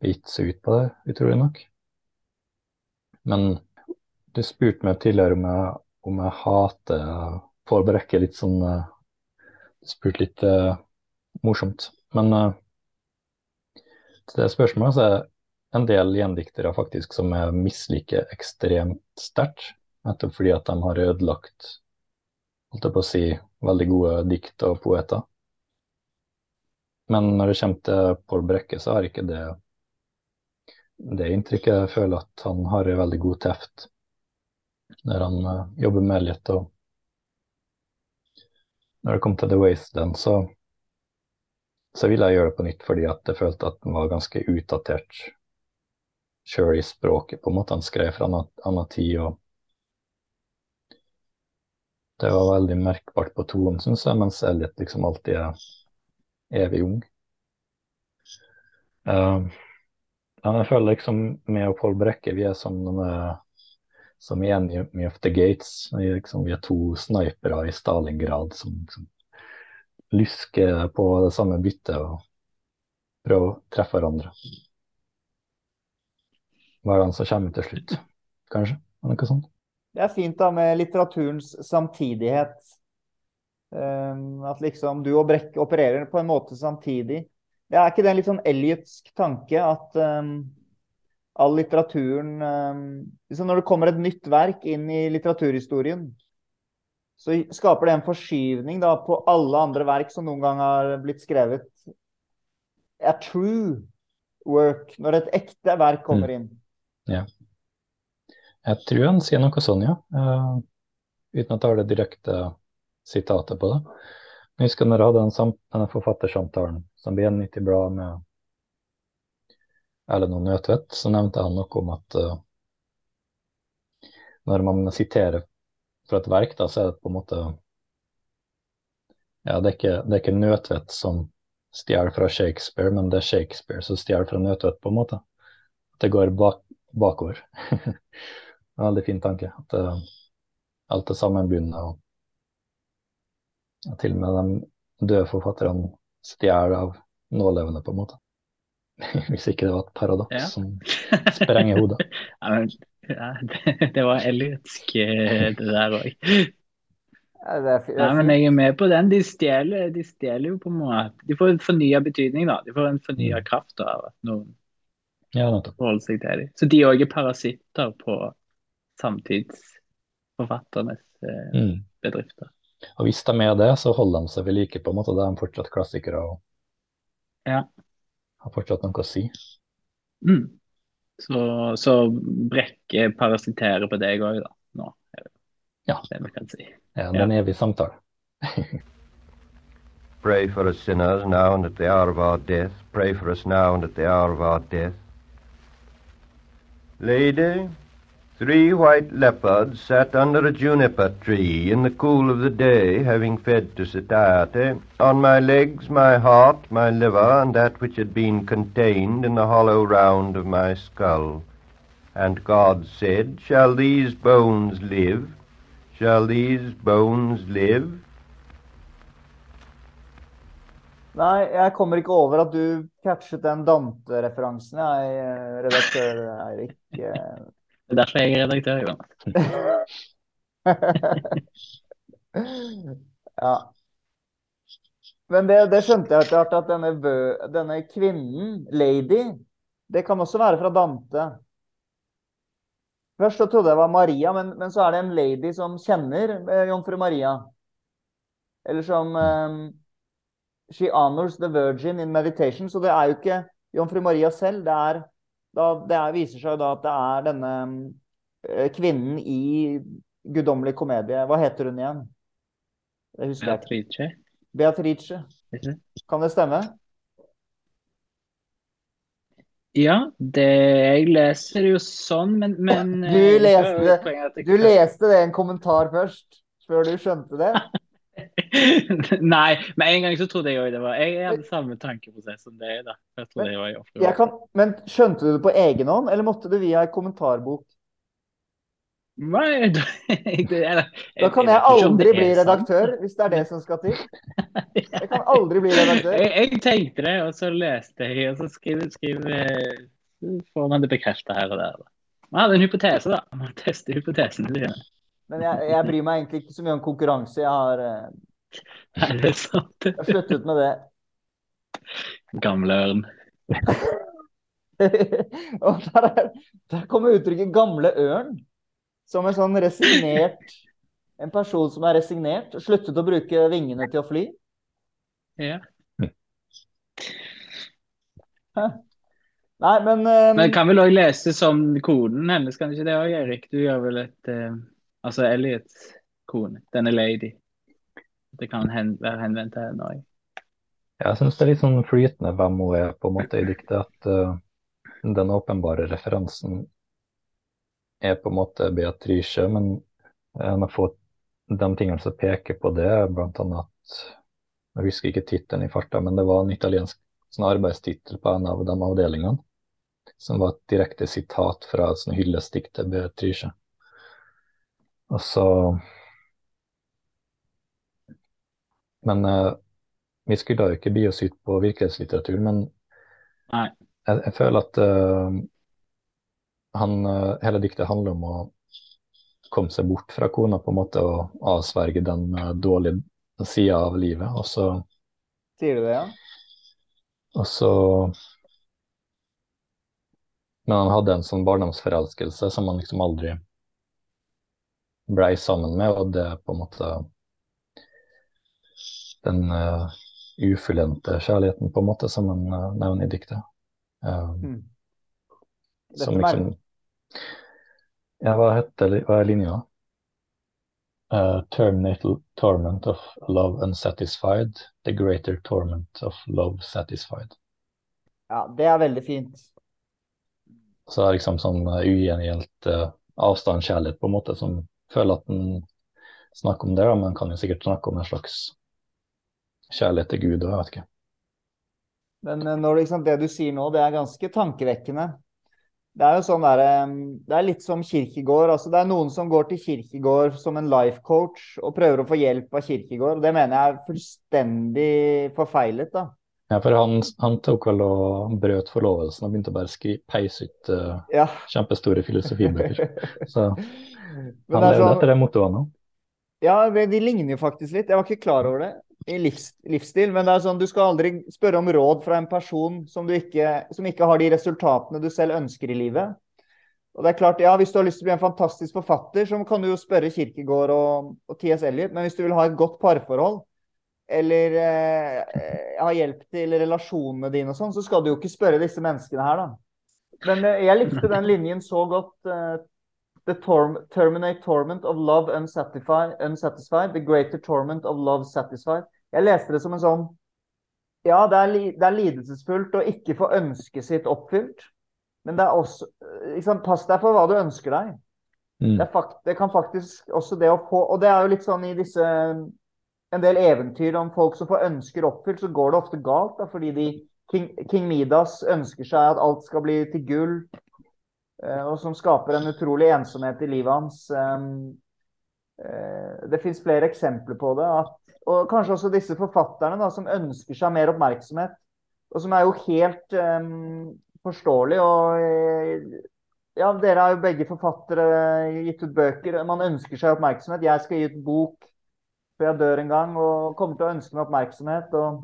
[SPEAKER 4] gitt seg ut på det, utrolig nok. Men du spurte meg tidligere om jeg, om jeg hater Pål Brekke litt sånn Du spurte litt uh, morsomt. Men uh, til det spørsmålet så er en del gjendiktere faktisk som jeg misliker ekstremt sterkt. Nettopp fordi at de har ødelagt holdt jeg på å si, veldig gode dikt og poeter. Men når det kommer til Pål Brekke, så har ikke det det inntrykket. Jeg føler at han har en veldig god teft når han uh, jobber med litt. Og når det kom til The Wasteland, så, så ville jeg gjøre det på nytt fordi at jeg følte at den var ganske utdatert sjøl i språket. på en måte Han skrev fra en annen tid. og det var veldig merkbart på tonen, syns jeg, mens Elliot liksom alltid er evig ung. Uh, men jeg føler liksom med og Pål Brekke, vi er som, som i Enemy of the Gates. Vi, liksom, vi er to snipere i Stalingrad som liksom, lysker på det samme byttet og prøver å treffe hverandre. Hva er det som kommer til slutt? Kanskje? Noe sånt?
[SPEAKER 2] Det er fint da med litteraturens samtidighet. Um, at liksom du og Brekk opererer på en måte samtidig. Det er ikke det en litt sånn Elliotsk tanke at, um, all litteraturen um, liksom Når det kommer et nytt verk inn i litteraturhistorien, så skaper det en forskyvning da, på alle andre verk som noen gang har blitt skrevet. A true work, når et ekte verk kommer inn.
[SPEAKER 4] Ja. Jeg tror han sier noe sånn, ja. Uh, uten at jeg har det direkte sitatet på det. Jeg husker når jeg hadde den denne forfattersamtalen som ble gjengitt i bladet med Erlend Nødtvedt, så nevnte han noe om at uh, når man siterer fra et verk, da, så er det på en måte Ja, det er ikke, det er ikke Nødtvedt som stjeler fra Shakespeare, men det er Shakespeare som stjeler fra Nødtvedt, på en måte. At det går bak, bakover. en veldig fin tanke. At uh, alt er sammenbundet. og ja, til og med de døde forfatterne stjeler av nålevende, på en måte. Hvis ikke det var et paradoks
[SPEAKER 3] Ja.
[SPEAKER 4] som sprenger hodet.
[SPEAKER 3] Ja, men, ja, det, det var elliottsk, eh, det der òg.
[SPEAKER 2] Ja, det er, det
[SPEAKER 3] Nei, men jeg er med på den. De stjeler, de stjeler jo på en måte De får en fornya betydning, da. De får en fornya
[SPEAKER 4] Mm.
[SPEAKER 3] kraft av at noen
[SPEAKER 4] Ja,
[SPEAKER 3] forholder seg til dem. Så de òg er parasitter på samtidsforfatternes eh,
[SPEAKER 4] Mm.
[SPEAKER 3] bedrifter.
[SPEAKER 4] Og hvis de er det, så holder de seg ved like, på en måte. Da er de fortsatt klassikere og
[SPEAKER 3] Ja.
[SPEAKER 4] har fortsatt noe å si.
[SPEAKER 3] Mm. Så, så Brekke parasitterer på deg òg, da. Nå,
[SPEAKER 4] Ja.
[SPEAKER 3] det vi kan si.
[SPEAKER 4] Ja, det er en evig samtale.
[SPEAKER 1] Pray for us sinners now and at the hour of our death. Pray for us now and at the hour of our death. Lady, three white leopards sat under a juniper tree in the cool of the day, having fed to satiety. On my legs, my heart, my liver, and that which had been contained in the hollow round of my skull. And God said, Shall these bones live? Shall these bones live?
[SPEAKER 2] Nei, jeg kommer ikke over at du catchet den Dante-referansen, jeg, eh, redaktør Eirik.
[SPEAKER 3] Det er derfor jeg er redaktør, Jonas.
[SPEAKER 2] Ja. Men det, det skjønte jeg etter hvert, at denne, bø, denne kvinnen, lady, det kan også være fra Dante. Først så trodde jeg det var Maria, men, men så er det en lady som kjenner eh, jomfru Maria. Eller som eh, She honors the virgin in meditation. Så det er jo ikke jomfru Maria selv. Det, er, da, det er, viser seg da at det er denne eh, kvinnen i guddommelig komedie. Hva heter hun igjen? Det husker jeg ikke.
[SPEAKER 3] Beatrice.
[SPEAKER 2] Beatrice. Kan det stemme?
[SPEAKER 3] Ja, det, jeg leser jo sånn, men, men
[SPEAKER 2] Du
[SPEAKER 3] eh,
[SPEAKER 2] leste Du leste det i en kommentar først, før du skjønte det?
[SPEAKER 3] Nei, med en gang så trodde jeg òg det var Jeg hadde samme tankeprosess som deg. da. Jeg trodde jeg var i
[SPEAKER 2] Jeg kan, men skjønte du det på egen hånd, eller måtte du via en kommentarbok?
[SPEAKER 3] Nei, da,
[SPEAKER 2] Da kan jeg aldri bli redaktør, hvis det er det som skal til. Jeg kan aldri bli redaktør.
[SPEAKER 3] Jeg, jeg tenkte det, og så leste jeg, og så skriver, skriver så får man det bekreftet her og der. da. Man hadde en hypotese, da. Man tester hypotesen.
[SPEAKER 2] Men jeg, jeg bryr meg egentlig ikke så mye om konkurranse. Jeg har,
[SPEAKER 3] Nei, det er sant.
[SPEAKER 2] jeg sluttet med det.
[SPEAKER 3] Gamle ørn.
[SPEAKER 2] Og der, er, der kommer uttrykket 'gamle ørn'. Som en sånn resignert En person som er resignert, sluttet å bruke vingene til å fly.
[SPEAKER 3] Ja.
[SPEAKER 2] Nei, men, um...
[SPEAKER 3] Men kan vel òg lese som konen hennes, kan ikke det òg, Erik? Du gjør vel et uh, Altså Elliots kone, denne lady. Det kan hen, være henvendt til henne òg.
[SPEAKER 4] Jeg syns det er litt sånn flytende hvem hun er på en måte i diktet. At uh, den åpenbare referansen er på en måte Beatrice, men en har fått de tingene som peker på det, bl.a. Jeg husker ikke tittelen i farta, men det var en italiensk sånn arbeidstittel på en av de avdelingene. Som var et direkte sitat fra et sånn hyllestdikt til Beatrice. Og så Men uh, vi skulle jo ikke by oss ut på virkelighetslitteratur, men
[SPEAKER 3] Nei.
[SPEAKER 4] jeg, jeg føler at uh, han, uh, hele diktet handler om å komme seg bort fra kona på en måte og avsverge den uh, dårlige sida av livet. Og så,
[SPEAKER 2] Sier du det, ja?
[SPEAKER 4] og så Men han hadde en sånn barndomsforelskelse som han liksom aldri blei sammen med, og det på en måte den uh, ufullendte kjærligheten, på en måte, som han uh, nevner i diktet. Uh,
[SPEAKER 2] Mm.
[SPEAKER 4] som liksom Ja, hva heter hva er linja? Uh, terminatal torment of love unsatisfied, the greater torment of love satisfied.
[SPEAKER 2] Ja, det er veldig fint.
[SPEAKER 4] Så det er liksom sånn uh, ugjengjeld uh, avstandskjærlighet, på en måte, som føler at den snakker om det, da, men kan jo sikkert snakke om en slags kjærlighet til Gud og jeg vet ikke.
[SPEAKER 2] Men eh, når, liksom, det du sier nå, det er ganske tankevekkende. Det er jo sånn der, eh, det er litt som Kirkegård. altså Det er noen som går til Kirkegård som en life coach og prøver å få hjelp av Kirkegård. Det mener jeg er fullstendig forfeilet. da.
[SPEAKER 4] Ja, for han, han tok vel og brøt forlovelsen og begynte å bare peise ut uh,
[SPEAKER 2] Ja.
[SPEAKER 4] kjempestore filosofibøker. Så han levde
[SPEAKER 2] sånn-
[SPEAKER 4] etter det mottoet nå.
[SPEAKER 2] Ja, de ligner jo faktisk litt. Jeg var ikke klar over det i livs, livsstil. Men det er sånn, du skal aldri spørre om råd fra en person som, ikke, som ikke har de resultatene du selv ønsker i livet. Og det er klart, ja, Hvis du har lyst til å bli en fantastisk forfatter, så kan du jo spørre Kirkegård og, og T.S. Eliot. Men hvis du vil ha et godt parforhold, eller eh, ha hjelp til relasjonene dine og sånn, så skal du jo ikke spørre disse menneskene her, da. Men eh, jeg likte den linjen så godt. eh, The torm terminate torment of love unsatisfied, unsatisfied, the greater torment of love satisfied. Jeg leste det som en sånn Ja, det er, det er lidelsesfullt å ikke få ønsket sitt oppfylt. Men det er også liksom, Pass deg for hva du ønsker deg.
[SPEAKER 4] Mm.
[SPEAKER 2] Det, fakt det kan faktisk også det å få Og det er jo litt sånn i disse En del eventyr om folk som får ønsker oppfylt, så går det ofte galt. Da, fordi de King, King Midas ønsker seg at alt skal bli til gull. Eh, Og som skaper en utrolig ensomhet i livet hans. Eh, Det fins flere eksempler på det. At, og kanskje også disse forfatterne da, som ønsker seg mer oppmerksomhet. Og som er jo helt um, forståelig. Og eh, ja, dere er jo begge forfattere, gitt ut bøker. Man ønsker seg oppmerksomhet. Jeg skal gi ut bok før jeg dør en gang, og kommer til å ønske meg oppmerksomhet. Og...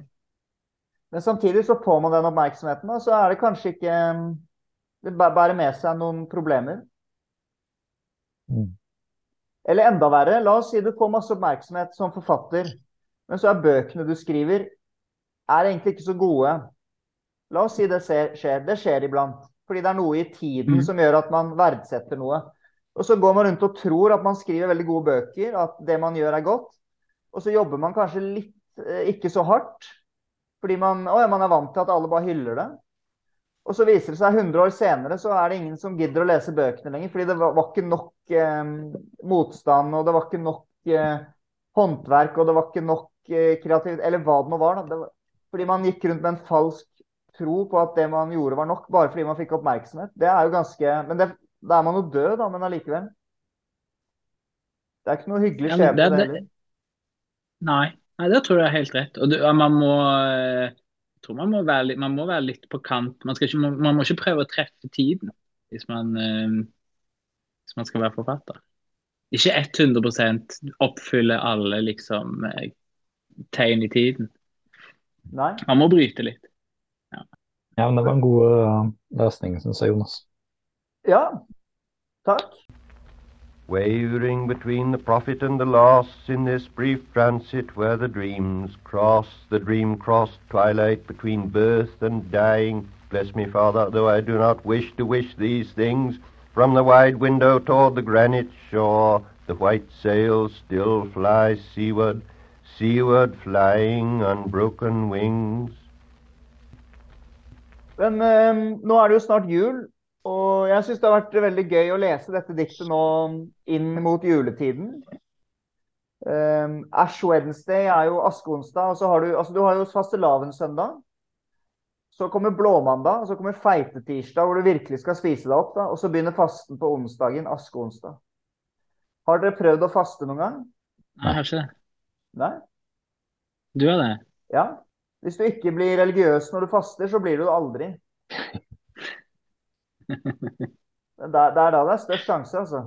[SPEAKER 2] Men samtidig så får man den oppmerksomheten, og så er det kanskje ikke Det bærer med seg noen problemer.
[SPEAKER 4] Mm.
[SPEAKER 2] Eller enda verre, la oss si du får masse oppmerksomhet som forfatter, men så er bøkene du skriver, er egentlig ikke så gode. La oss si det skjer. Det skjer iblant. Fordi det er noe i tiden
[SPEAKER 3] Mm.
[SPEAKER 2] som gjør at man verdsetter noe. Og så går man rundt og tror at man skriver veldig gode bøker, at det man gjør er godt. Og så jobber man kanskje litt eh, ikke så hardt. Fordi man, å, ja, man er vant til at alle bare hyller det. Og så viser det seg 100 år senere så er det ingen som gidder å lese bøkene lenger. Fordi det var, ikke nok eh, motstand, og det var ikke nok eh, håndverk, og det var ikke nok eh, kreativitet, eller hva det nå var. Det var, fordi man gikk rundt med en falsk tro på at det man gjorde var nok, bare fordi man fikk oppmerksomhet. Det er jo ganske Men det, da er man jo død, da, men allikevel. Det er ikke noe hyggelig
[SPEAKER 3] Ja,
[SPEAKER 2] skjebne,
[SPEAKER 3] det
[SPEAKER 2] det- heller.
[SPEAKER 3] Nei, nei, det tror jeg er helt rett. Og du, ja, man må eh, Jeg tror man må være litt, man må være litt på kant. Man, skal ikke, man, må ikke prøve å treffe tiden hvis man, eh, hvis man skal være forfatter. Ikke 100 oppfylle alle liksom eh, tegn i tiden.
[SPEAKER 2] Nei?
[SPEAKER 3] Man må bryte litt.
[SPEAKER 4] Ja, men det var en god uh, løsning, syns jeg, Jonas.
[SPEAKER 2] Ja. Takk.
[SPEAKER 1] Wavering between the profit and the loss in this brief transit where the dreams cross, the dream crossed twilight between birth and dying. Bless me, Father, though I do not wish to wish these things. From the wide window toward the granite shore, the white sails still fly seaward, seaward flying on broken wings.
[SPEAKER 2] Men eh, nå er det jo snart jul, og jeg syns det har vært veldig gøy å lese dette diktet nå inn mot juletiden. Um, Ash Wednesday er jo askeonsdag, og så har du, altså du har jo fastelavnssøndag. Så kommer blåmandag, og så kommer feitetirsdag, hvor du virkelig skal spise deg opp. da, Og så begynner fasten på onsdagen, askeonsdag. Har dere prøvd å faste noen gang?
[SPEAKER 3] Nei, jeg har ikke det.
[SPEAKER 2] Nei?
[SPEAKER 3] Du har det?
[SPEAKER 2] Ja. Hvis du ikke blir religiøs når du faster, så blir du det aldri. Det er, det er da det er størst sjanse, altså.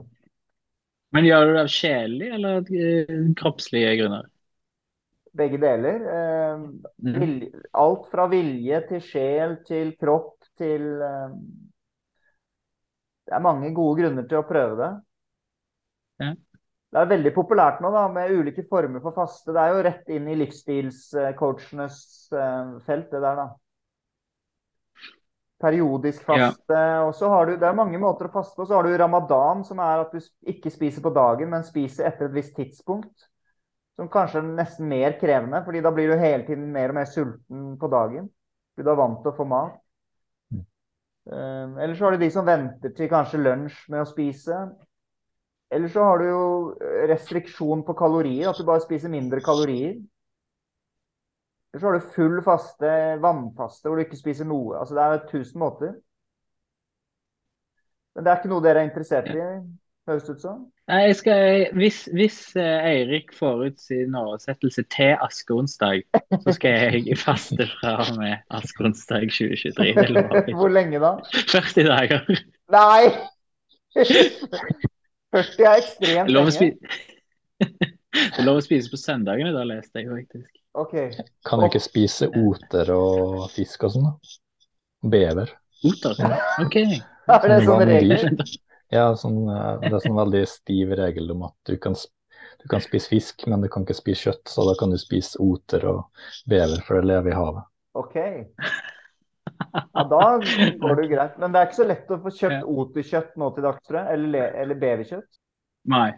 [SPEAKER 3] Men gjør du det av sjelelige eller eh, kroppslige grunner?
[SPEAKER 2] Begge deler. Eh,
[SPEAKER 3] Mm.
[SPEAKER 2] vilje, alt fra vilje til sjel til kropp til eh, Det er mange gode grunner til å prøve det.
[SPEAKER 3] Ja.
[SPEAKER 2] Det er veldig populært nå da, med ulike former for faste. Det er jo rett inn i livsstilscoachenes felt, det der, da. Periodisk faste. Og så har du, det er mange måter å faste på. Så har du ramadan, som er at du ikke spiser på dagen, men spiser etter et visst tidspunkt. Som kanskje er nesten mer krevende, fordi da blir du hele tiden mer og mer sulten på dagen. Fordi du er vant til å få mat. Eh, Eller så har du de som venter til kanskje lunsj med å spise. Eller så har du jo restriksjon på kalorier, at du bare spiser mindre kalorier. Eller så har du full faste, vannfaste, hvor du ikke spiser noe. Altså det er tusen måter. Men det er ikke noe dere er interessert i, høres det ut som?
[SPEAKER 3] Nei, jeg skal, hvis, hvis eh, Eirik får ut sin oversettelse til askeonsdag, så skal jeg faste fra og med askeonsdag 2023. Det lover jeg.
[SPEAKER 2] Hvor lenge da?
[SPEAKER 3] 40 dager.
[SPEAKER 2] Nei! 40 er ekstremt lenge.
[SPEAKER 3] det er lov å spise på søndagene, da leste jeg faktisk.
[SPEAKER 2] Ok.
[SPEAKER 4] Kan vi ikke spise oter og fisk og sånn, da? Bever.
[SPEAKER 3] Oter. OK.
[SPEAKER 2] Er det sånn
[SPEAKER 4] Vandyr.
[SPEAKER 2] regler?
[SPEAKER 4] Ja, sånn, eh, det er sånn veldig stiv regel om at du kan, du kan spise fisk, men du kan ikke spise kjøtt. Så da kan du spise oter og bever, for det lever i havet.
[SPEAKER 2] Ok. Ja, da går det jo greit. Men det er ikke så lett å få kjøpt
[SPEAKER 3] Ja.
[SPEAKER 2] oterkjøtt nå til dags, tror jeg. Eller, le- eller beverkjøtt.
[SPEAKER 3] Nei.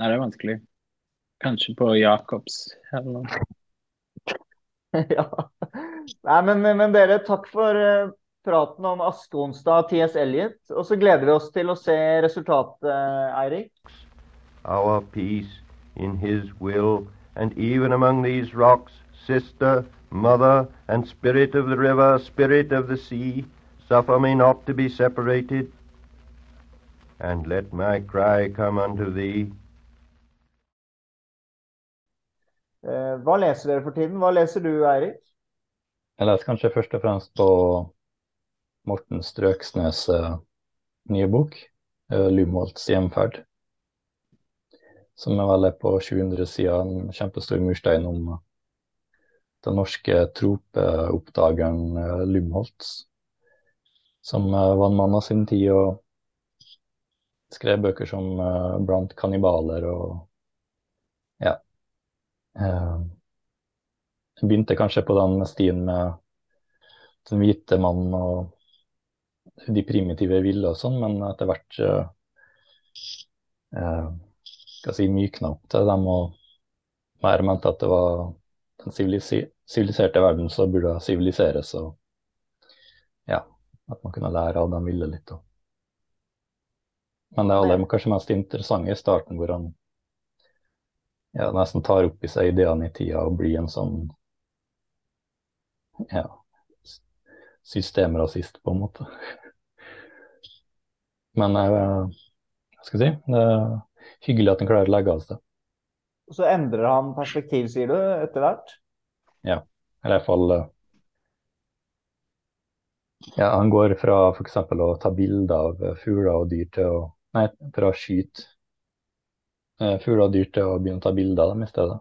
[SPEAKER 3] Nei, det er vanskelig. Kanskje på Jacobs eller noe.
[SPEAKER 2] Ja. Nei, men, men dere, takk for eh, praten om Askeonsdag T.S. Eliot. Og så gleder vi oss til å se resultatet, Eirik.
[SPEAKER 1] Our peace in his will, and even among these rocks, sister, mother, and spirit of the river, spirit of the sea, suffer me not to be separated. And let my cry come unto thee.
[SPEAKER 2] Hva leser dere for tiden? Hva leser du, Eirik?
[SPEAKER 4] Jeg leser kanskje først og fremst på Morten Strøksnes' eh, nye bok, eh, 'Lumholts hjemferd'. Som er vel på 700 sider, en kjempestor murstein om den norske tropeoppdageren eh, Lumholtz. Som eh, var en mann av sin tid og skrev bøker som eh, 'Blant kannibaler' og. Eh, jeg begynte kanskje på den stien med den hvite mannen og de primitive ville og sånn, men etter hvert eh, eh, skal jeg si, mykna opp til dem og mer mente at det var den siviliserte verden så burde siviliseres, og ja, at man kunne lære av de ville litt. Og. Men det aller kanskje mest interessante i starten, hvor han ja, nesten tar opp i seg ideene i tida og blir en sånn ja, systemrasist, på en måte. Men jeg, hva skal si, det er hyggelig at han klarer å legge av seg.
[SPEAKER 2] Og så endrer han perspektiv, sier du, etter hvert?
[SPEAKER 4] Eller i hvert fall eh, Ja, han går fra f.eks. å ta bilder av eh, fugler og dyr til å Nei, fra å skyte eh, fugler og dyr til å begynne å ta bilder av dem i stedet.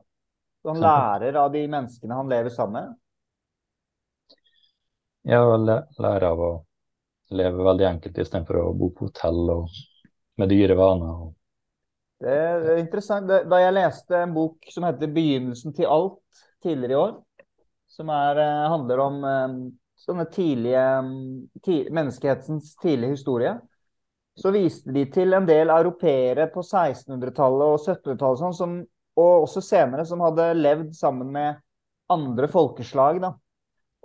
[SPEAKER 2] Så han lærer av de menneskene han lever sammen med?
[SPEAKER 4] Ja, lærer læ av å leve veldig enkelt istedenfor å bo på hotell og med dyre vaner. Og,
[SPEAKER 2] Det er interessant. Da jeg leste en bok som heter 'Begynnelsen til alt' tidligere i år, som er, eh, handler om eh, sånne tidlige ti, menneskehetens tidlige historie, så viste de til en del europeere på 1600-tallet og 1700-tallet sånn, som, og også senere som hadde levd sammen med andre folkeslag. Da.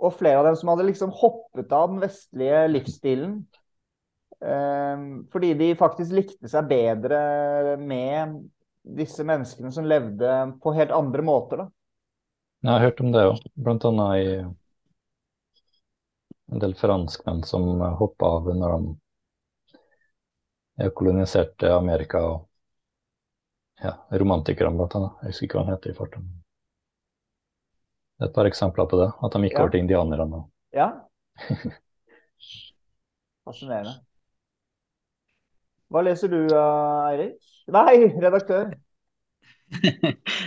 [SPEAKER 2] Og flere av dem som hadde liksom hoppet av den vestlige livsstilen. Eh, fordi de faktisk likte seg bedre med disse menneskene som levde på helt andre måter. Da.
[SPEAKER 4] jeg har hørt om det òg, annet i en del franskmenn som hoppa av når de koloniserte Amerika. og ja, romantikerne, blant annet. Jeg husker ikke hva han heter i farten. Det er et par eksempler på det, at de gikk
[SPEAKER 2] Ja.
[SPEAKER 4] over til indianerne.
[SPEAKER 2] Ja. Fascinerende. Hva leser du, uh, Eirik? Nei, redaktør.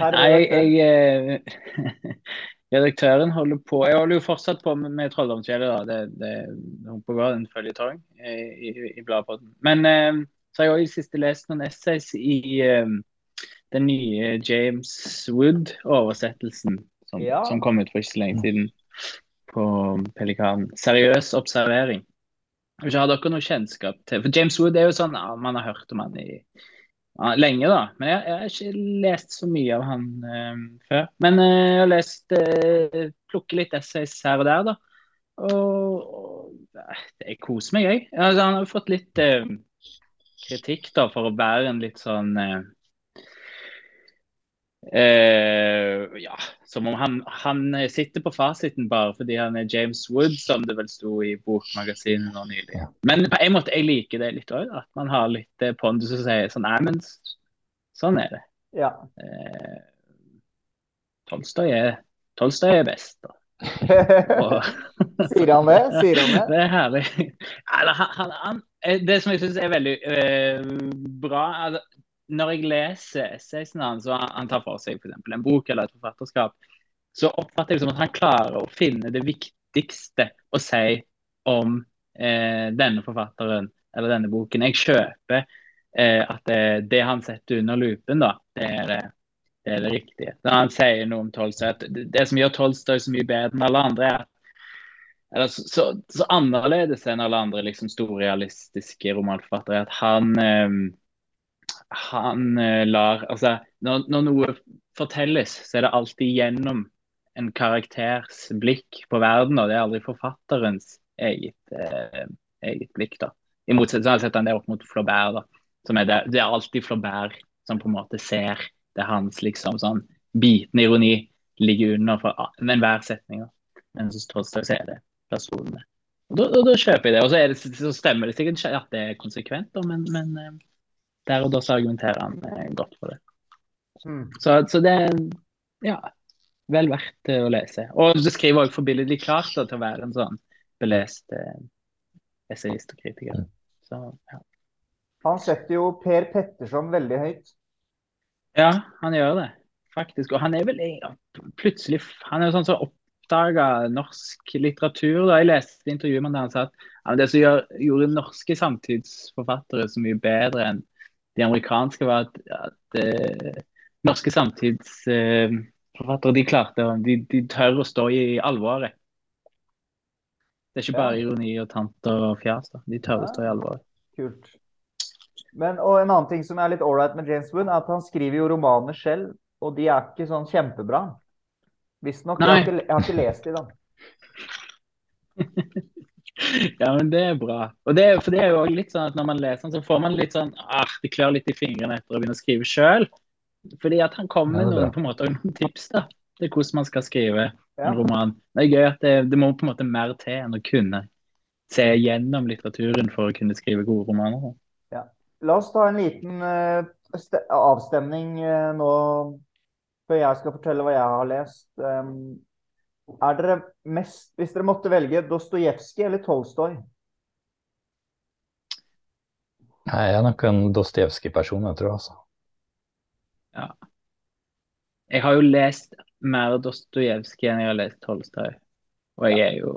[SPEAKER 3] Nei, jeg, jeg, eh, Redaktøren holder på Jeg holder jo fortsatt på med, med Trolldomsfjellet, da. Det, det, holder på å gå en føljetong i, i, i Bladpodden. Men eh, så har jeg òg i siste lest noen essays i eh, den nye James Wood-oversettelsen som,
[SPEAKER 2] Ja.
[SPEAKER 3] som kom ut for ikke så lenge siden på Pelikanen. Seriøs observering. Ikke, Har dere noe kjennskap til For James Wood er jo sånn ja, Man har hørt om han i lenge, da. Men jeg, jeg har ikke lest så mye av han eh, før. Men uh, jeg har lest uh, Plukke litt essays her og der, da. Og, og eh, jeg koser meg, jeg. Altså, han har fått litt uh, kritikk da for å være en litt sånn eh, ja, som om han, han sitter på fasiten bare fordi han er James Wood, som det vel sto i Bokmagasinet nå nylig. Men på en måte, jeg liker det litt òg, at man har litt eh, pondus og sier sånn Nei, men sånn er det.
[SPEAKER 2] Ja.
[SPEAKER 3] Eh, Tolstoy er, Tolstoy er best, da. Og,
[SPEAKER 2] Sier han det? Sier han det?
[SPEAKER 3] det er herlig. Eller, han, han, eh, det som jeg syns er veldig eh, bra at Når jeg leser essaysene hans, og han, tar for seg f.eks. en bok eller et forfatterskap, så oppfatter jeg det som at han klarer å finne det viktigste å si om eh, denne forfatteren eller denne boken. Jeg kjøper eh, at det, det han setter under lupen, da, det er det, det er det riktige. Når han sier noe om Tolstoy, at det som gjør Tolstoy så mye bedre enn alle andre, er at eller så, så, så annerledes enn alle andre liksom, storrealistiske romanforfattere. At han, eh, han eh, lar Altså, når, når noe fortelles, så er det alltid gjennom en karakters blikk på verden, og det er aldri forfatterens eget, eh, eget blikk. da. I motsetning så har han det opp mot Flaubert. da, som er det, det er alltid Flaubert som på en måte ser det hans liksom sånn bitende ironi ligger under for enhver setning. da. Men så Tolstoy så er det personene. Og da, da, da kjøper jeg det. Og så, det, så stemmer det sikkert ikke at det er konsekvent, da, men, men eh, der og da så argumenterer han eh, godt for det.
[SPEAKER 2] Mm.
[SPEAKER 3] Så, så det er ja, vel verdt eh, å lese. Og det skriver også forbilledlig klart da, til å være en sånn belest eh, essayist og kritiker. Så, ja.
[SPEAKER 2] Han setter jo Per Petterson veldig høyt.
[SPEAKER 3] ja, han gjør det, faktisk. Og han er vel ja, plutselig Han er jo sånn som oppdaga norsk litteratur. da Jeg leste intervjuet intervju med han der han sa at ja, det som gjør, gjorde norske samtidsforfattere så mye bedre enn de amerikanske, var at, at eh, norske samtidsforfattere de klarte de, de tør å stå i alvoret. Det er ikke bare ironi og tanter og fjas. da. De tør å stå i alvoret.
[SPEAKER 2] Kult. Men, og en annen ting som er litt ålreit med James Wood, er at han skriver jo romaner selv, og de er ikke sånn kjempebra. Visstnok. Jeg, jeg har ikke lest de, da.
[SPEAKER 3] Ja, men det er bra. Og det, for det er jo også litt sånn at når man leser den, så får man litt sånn ah, Det klør litt i fingrene etter å begynne å skrive sjøl. Fordi at han kommer med noen, på en måte, noen tips da, til hvordan man skal skrive
[SPEAKER 2] Ja.
[SPEAKER 3] en roman. Det er gøy at det, det må på en måte mer til enn å kunne se gjennom litteraturen for å kunne skrive gode romaner.
[SPEAKER 2] La oss ta en liten uh, avstemning uh, nå før jeg skal fortelle hva jeg har lest. Um, er dere mest, hvis dere måtte velge Dostojevskij eller Tolstoy?
[SPEAKER 4] Jeg er nok en Dostojevskij-person, jeg tror. altså. Ja.
[SPEAKER 3] Jeg har jo lest mer Dostojevskij enn jeg har lest Tolstoy. Og jeg er jo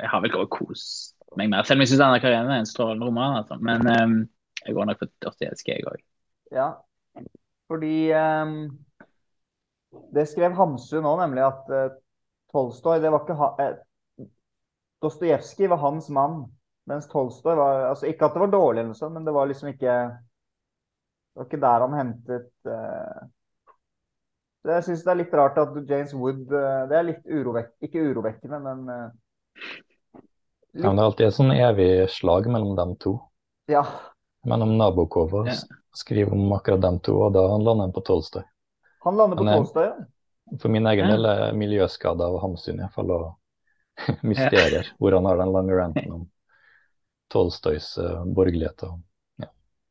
[SPEAKER 3] Jeg har vel også kost meg mer. Selv om jeg syns Anna Karenina er en strålende roman, altså. Men um, jeg går nok for Dostojevskij, jeg òg.
[SPEAKER 2] Ja, fordi um, det skrev Hamsun òg, nemlig at eh, Tolstoy det var ikke ha, eh, Dostojevskij var hans mann, mens Tolstoy var altså Ikke at det var dårlig, eller noe sånt, men det var liksom ikke Det var ikke der han hentet eh, så Jeg syns det er litt rart at James Wood eh, Det er litt urovekkende ikke urovekkende, men eh,
[SPEAKER 4] Ja, men det er alltid et sånn evig slag mellom dem to.
[SPEAKER 2] ja.
[SPEAKER 4] Mellom Nabokov og
[SPEAKER 3] Ja.
[SPEAKER 4] skrive om akkurat dem to, og da lander han på Tolstoy.
[SPEAKER 2] Han lander på Tolstoy, ja.
[SPEAKER 4] For min egen
[SPEAKER 3] Ja.
[SPEAKER 4] del er miljøskader av Hamsun i hvert fall, og mysterier, hvor han har den lange ranten om Tolstojs uh, borgerlighet. Og,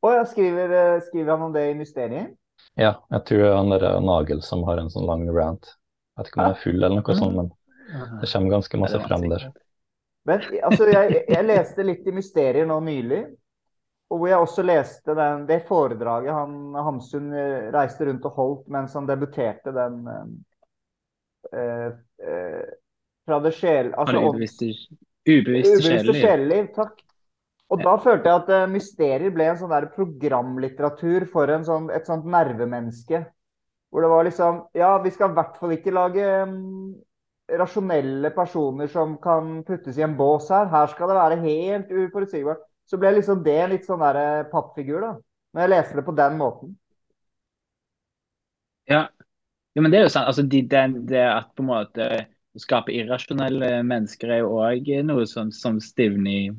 [SPEAKER 2] Å ja, skriver, eh, skriver han om det i Mysteriet?
[SPEAKER 4] ja, jeg tror han er der eh, Nagel som har en sånn lang rant. Jeg vet ikke om han er full eller noe sånt, men det kommer ganske masse frem der.
[SPEAKER 2] Men altså, jeg, jeg leste litt i Mysterier nå nylig. Og hvor jeg også leste den, det foredraget han Hamsun eh, reiste rundt og holdt mens han debuterte den eh, eh, fra det sjel... Altså,
[SPEAKER 3] ubevisste, ubevisste
[SPEAKER 2] ubevisste
[SPEAKER 3] sjeleliv.
[SPEAKER 2] Takk. Og da følte jeg at uh, mysterier ble en sånn der programlitteratur for en sånn, et sånt nervemenneske. Hvor det var liksom Ja, vi skal i hvert fall ikke lage um, rasjonelle personer som kan puttes i en bås her. Her skal det være helt uforutsigbart. Så ble liksom det en litt sånn eh, pappfigur, da. Når jeg leser det på den måten.
[SPEAKER 3] Ja. ja, men det er jo sant. Altså, de, den, det at på en måte å skape irrasjonelle mennesker er jo òg noe som, som stivner i,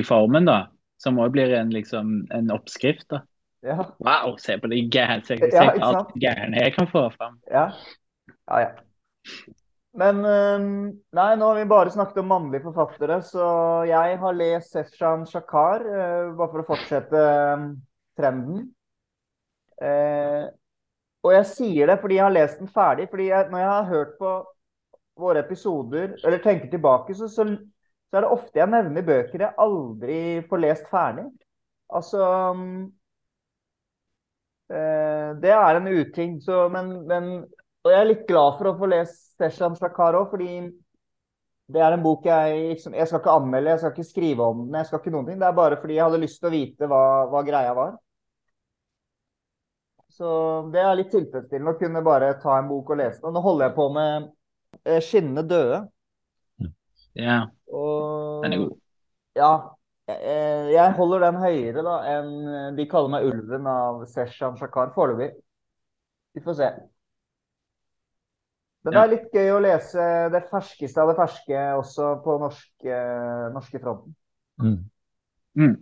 [SPEAKER 3] i formen, da. Som òg blir en, liksom, en oppskrift. da.
[SPEAKER 2] Ja.
[SPEAKER 3] Wow, se på det gærne, se, se
[SPEAKER 2] Ja,
[SPEAKER 3] alt det gærne jeg kan få fram.
[SPEAKER 2] Ja. Ja, ja. Men nei, nå har vi bare snakket om mannlige forfattere, så jeg har lest Seshan Shakar, øh, bare for å fortsette trenden. Eh, og jeg sier det fordi jeg har lest den ferdig. fordi jeg, når jeg har hørt på våre episoder, eller tenker tilbake, så, så, så er det ofte jeg nevner bøker jeg aldri får lest ferdig. Altså Eh, det er en uting. Så, men, men, og jeg er litt glad for å få lest Sesham Shakar òg, fordi det er en bok jeg liksom, Jeg skal ikke anmelde, jeg skal ikke skrive om den, jeg skal ikke noen ting. Det er bare fordi jeg hadde lyst til å vite hva, hva greia var. Så det er litt tilfredsstillende å kunne bare ta en bok og lese den. Nå holder jeg på med eh, 'Skinnende døde'.
[SPEAKER 3] Ja,
[SPEAKER 2] Og
[SPEAKER 3] den er god.
[SPEAKER 2] ja, eh, jeg holder den høyere da enn De kaller meg ulven av Seshan Shakar foreløpig. Vi får se. Men det er litt gøy å lese det ferskeste av det ferske også på norske, norske fronten.
[SPEAKER 4] Mm.
[SPEAKER 3] Mm.